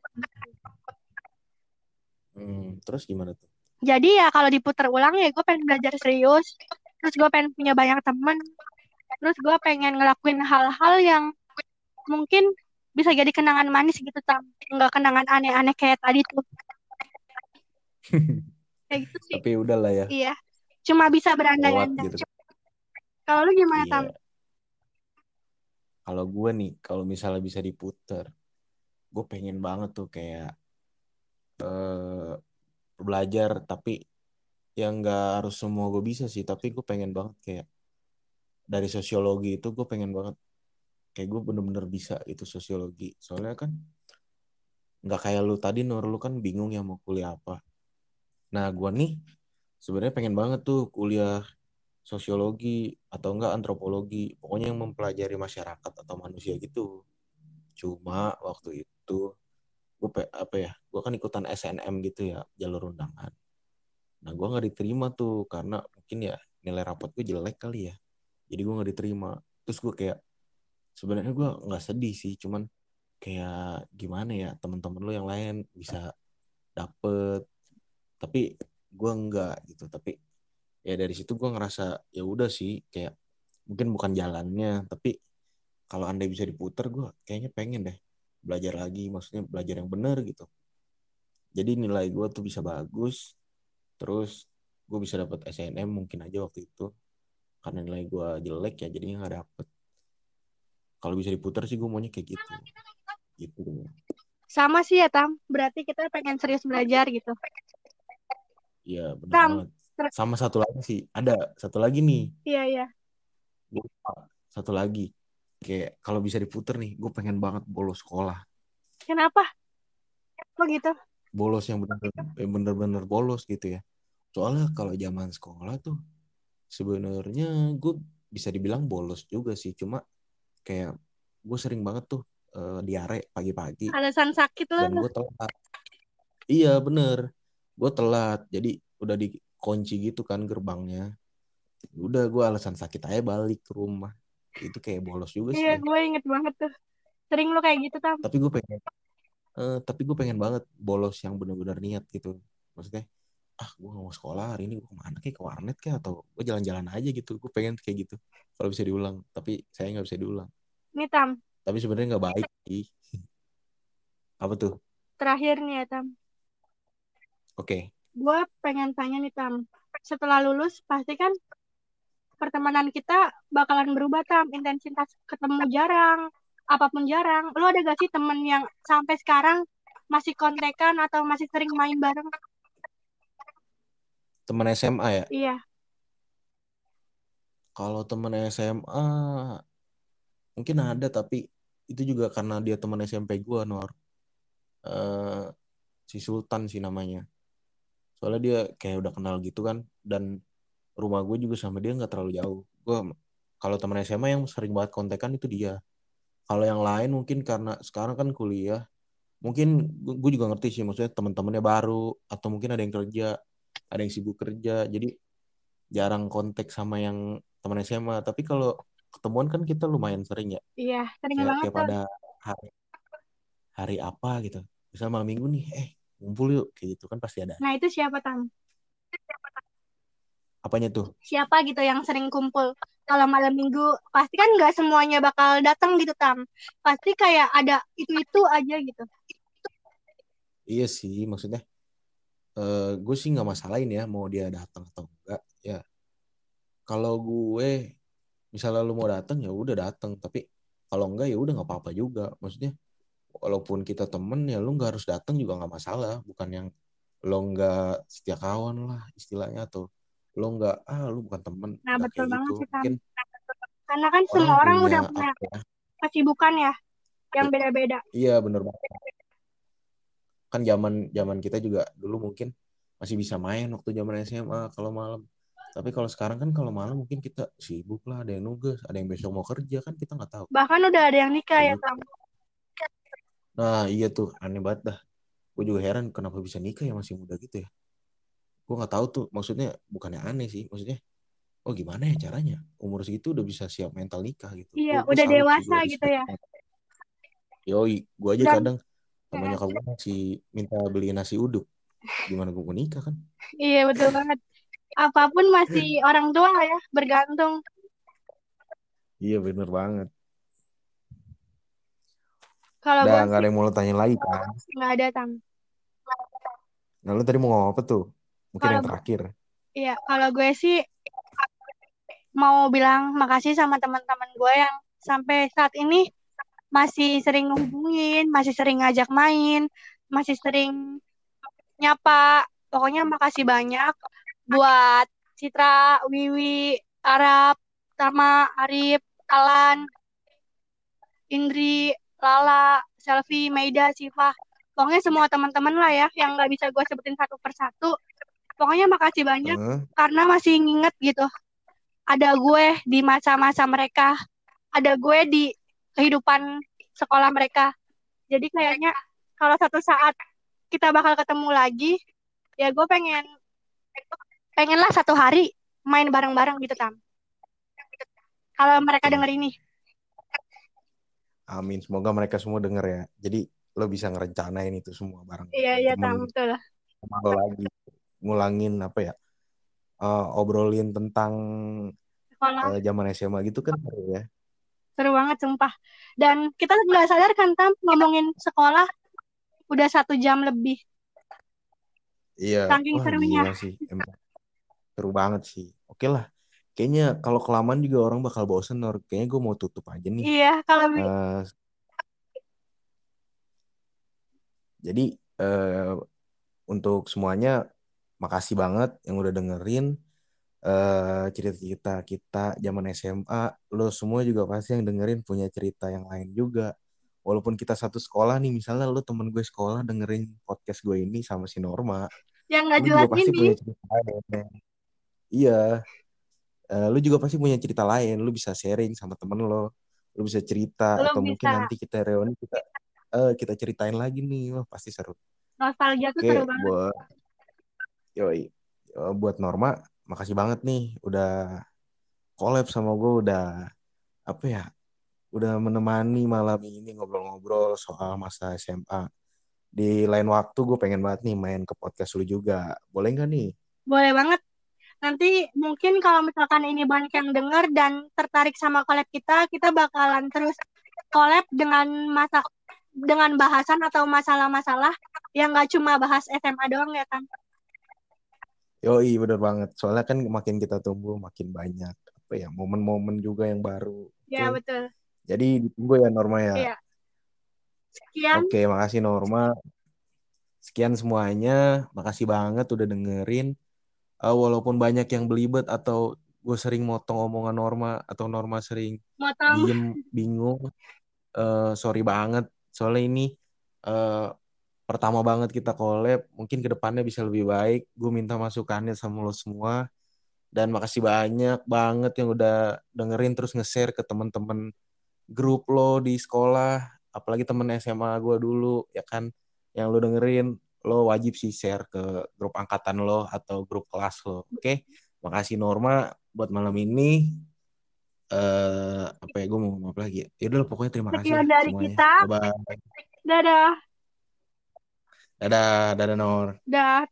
Hmm, terus gimana tuh? Jadi ya kalau diputar ulang ya gue pengen belajar serius, terus gue pengen punya banyak teman, terus gue pengen ngelakuin hal-hal yang mungkin bisa jadi kenangan manis gitu tam, nggak kenangan aneh-aneh kayak tadi tuh, <laughs> kayak gitu sih. tapi udahlah ya. Iya, cuma bisa berandai-andai. gitu. Kalau lu gimana tam? iya kalau gue nih kalau misalnya bisa diputer gue pengen banget tuh kayak eh, belajar tapi yang nggak harus semua gue bisa sih tapi gue pengen banget kayak dari sosiologi itu gue pengen banget kayak gue bener-bener bisa itu sosiologi. Soalnya kan nggak kayak lu tadi Nur lu kan bingung ya mau kuliah apa. Nah gue nih sebenarnya pengen banget tuh kuliah sosiologi atau enggak antropologi pokoknya yang mempelajari masyarakat atau manusia gitu. Cuma waktu itu gue apa ya gue kan ikutan SNM gitu ya jalur undangan. Nah gue nggak diterima tuh karena mungkin ya nilai rapot gue jelek kali ya. Jadi gue nggak diterima. Terus gue kayak sebenarnya gue nggak sedih sih cuman kayak gimana ya teman-teman lo yang lain bisa dapet. Tapi gue enggak gitu. Tapi ya dari situ gue ngerasa ya udah sih kayak mungkin bukan jalannya tapi kalau andai bisa diputer gue kayaknya pengen deh belajar lagi maksudnya belajar yang benar gitu. Jadi nilai gue tuh bisa bagus terus gue bisa dapat SNM mungkin aja waktu itu. Karena nilai gue jelek ya jadinya nggak dapet. Kalau bisa diputer sih gue maunya kayak gitu. Gitu. Sama sih ya tam, berarti kita pengen serius belajar gitu. Iya benar Tam, banget. sama satu lagi sih. Ada satu lagi nih. Iya iya. Satu lagi kayak kalau bisa diputer nih gue pengen banget bolos sekolah. Kenapa? Kok gitu? bolos yang bener-bener bolos gitu ya. Soalnya kalau zaman sekolah tuh sebenarnya gue bisa dibilang bolos juga sih. Cuma kayak gue sering banget tuh eh, diare pagi-pagi. Alasan sakit lo dan gue telat. Iya bener. Gue telat. Jadi udah dikunci gitu kan gerbangnya. Udah gue alasan sakit aja balik ke rumah itu kayak bolos juga sih Iya, gue inget banget tuh. Sering lu kayak gitu, Tam? Tapi gue pengen, eh, tapi gue pengen banget bolos yang benar-benar niat gitu. Maksudnya, ah gue gak mau sekolah hari ini gue ke mana kayak ke warnet kayak atau gue jalan-jalan aja gitu. Gue pengen kayak gitu. Kalau bisa diulang, tapi saya nggak bisa diulang. Nih, Tam. Tapi sebenarnya nggak baik sih. <laughs> Apa tuh? Terakhir nih ya, Tam. Oke. Gue pengen tanya nih, Tam. Setelah lulus, pasti kan pertemanan kita bakalan berubah, Tam. Intensitas ketemu jarang, apa pun jarang. Lu ada gak sih temen yang sampai sekarang masih kontekan atau masih sering main bareng? Temen SMA ya? Iya. Kalau temen SMA mungkin ada tapi itu juga karena dia teman SMP gue Nor. Eh, si Sultan sih namanya. Soalnya dia kayak udah kenal gitu kan dan rumah gue juga sama dia nggak terlalu jauh. Gue kalau teman SMA yang sering banget kontekan itu dia. Kalau yang lain mungkin karena sekarang kan kuliah, mungkin gue juga ngerti sih maksudnya teman-temannya baru atau mungkin ada yang kerja, ada yang sibuk kerja, jadi jarang kontak sama yang teman SMA. Tapi kalau ketemuan kan kita lumayan sering ya. Iya, sering Kayak banget, tiap Tam. ada hari, hari apa gitu. Misalnya malam minggu nih, eh ngumpul yuk kayak gitu kan pasti ada. Nah, itu siapa, Tam? Apanya tuh? Siapa gitu yang sering kumpul? Kalau malam minggu, pasti kan nggak semuanya bakal datang gitu, Tam. Pasti kayak ada itu-itu aja gitu. Iya sih, maksudnya eh gue sih nggak masalahin ya mau dia datang atau enggak. Ya kalau gue misalnya lu mau datang ya udah datang, tapi kalau enggak ya udah nggak apa-apa juga. Maksudnya walaupun kita temen ya lu nggak harus datang juga nggak masalah. Bukan yang lo nggak setia kawan lah istilahnya atau lo nggak ah lu bukan temen Nah, betul banget gitu. sih. Mungkin Karena kan orang semua orang punya udah punya ya? kesibukan ya, yang beda-beda. Iya bener banget. Kan zaman zaman kita juga dulu mungkin masih bisa main waktu zaman SMA kalau malam. Tapi kalau sekarang kan kalau malam mungkin kita sibuk lah, ada yang nugas, ada yang besok mau kerja kan kita nggak tahu. Bahkan udah ada yang nikah ya, gitu. Tam. Nah iya tuh aneh banget dah. Gue juga heran kenapa bisa nikah ya masih muda gitu ya. Gue nggak tahu tuh maksudnya bukannya aneh sih, maksudnya oh gimana ya caranya umur segitu udah bisa siap mental nikah gitu. Iya, Gue udah dewasa gitu ya. Yoi, gue aja Dan kadang sama nyokap gue masih minta beli nasi uduk. Gimana gue mau nikah kan? iya betul banget. Apa pun masih <laughs> orang tua lah ya, bergantung. Iya bener banget. Kalau nggak ada yang mau lo tanya lagi kan? nggak ada, Tam. Nah lo tadi mau ngomong apa tuh? Mungkin Kalau yang terakhir. iya, kalau gue sih mau bilang makasih sama teman-teman gue yang sampai saat ini masih sering ngehubungin, masih sering ngajak main, masih sering nyapa. Pokoknya makasih banyak buat Citra, Wiwi, Arab, Tama, Arif, Alan, Indri, Lala, Selfie, Maida, Siva. Pokoknya semua teman-teman lah ya yang nggak bisa gue sebutin satu persatu. Pokoknya makasih banyak Heeh. karena masih nginget gitu. Ada gue di masa-masa mereka, ada gue di kehidupan sekolah mereka. Jadi kayaknya kalau satu saat kita bakal ketemu lagi, ya gue pengen pengenlah satu hari main bareng-bareng gitu Tam. Kalau mereka Oke. denger ini. Amin. Semoga mereka semua denger ya. Jadi lo bisa ngerencanain itu semua bareng Iya iya Tam, betul. lagi. Ngulangin apa ya? eh, obrolin tentang Sekolah eh, zaman SMA gitu kan seru ya. seru banget sumpah. Dan kita nggak sadar kan Tam ngomongin sekolah udah satu jam lebih. Iya. Saking Wah serunya. gila sih. Emang seru banget sih. Oke lah. Kayaknya kalau kelamaan juga orang bakal bosen. Nor. Kayaknya gue mau tutup aja nih. Iya, kalau Eh, jadi eh, untuk semuanya makasih banget yang udah dengerin eh, cerita-cerita kita zaman SMA. Lo semua juga pasti yang dengerin punya cerita yang lain juga. Walaupun kita satu sekolah nih, misalnya lo temen gue sekolah dengerin podcast gue ini sama si Norma, yang lu jelas ini. punya cerita lain. Iya, Eh, lu juga pasti punya cerita lain. Lu bisa sharing sama temen lo, lu bisa cerita Lo atau mungkin bisa nanti kita reuni kita eh, kita ceritain lagi nih. Wah pasti seru. nostalgia tuh Oke, seru banget. buat yoi, Eh, buat Norma, makasih banget nih udah collab sama gue udah apa ya udah menemani malam ini ngobrol-ngobrol soal masa SMA. Di lain waktu gue pengen banget nih main ke podcast lu juga. Boleh nggak nih? Boleh banget. Nanti mungkin kalau misalkan ini banyak yang denger dan tertarik sama collab kita, kita bakalan terus collab dengan masa dengan bahasan atau masalah-masalah yang nggak cuma bahas SMA doang ya kan. Yoi, bener banget. Soalnya kan makin kita tumbuh, makin banyak apa ya momen-momen juga yang baru. Ya Oke. betul. Jadi ditunggu ya Norma ya. Iya. Sekian. Oke, makasih Norma. Sekian semuanya. Makasih banget udah dengerin. Uh, walaupun banyak yang belibet atau gue sering motong omongan Norma atau Norma sering Motong. diem bingung. Uh, sorry banget. Soalnya ini uh, pertama banget kita collab. Mungkin ke depannya bisa lebih baik. Gue minta masukannya sama lo semua. Dan makasih banyak banget yang udah dengerin terus nge-share ke temen-temen grup lo di sekolah. Apalagi temen SMA gue dulu, ya kan. Yang lo dengerin, lo wajib sih share ke grup angkatan lo atau grup kelas lo. Oke, makasih Norma buat malam ini. Eh apa ya gue mau ngomong apa lagi? Ya udah pokoknya terima kasih Sekian dari semuanya. kita. Bye bye. Dadah. Dadah, dadah Nor. Dah.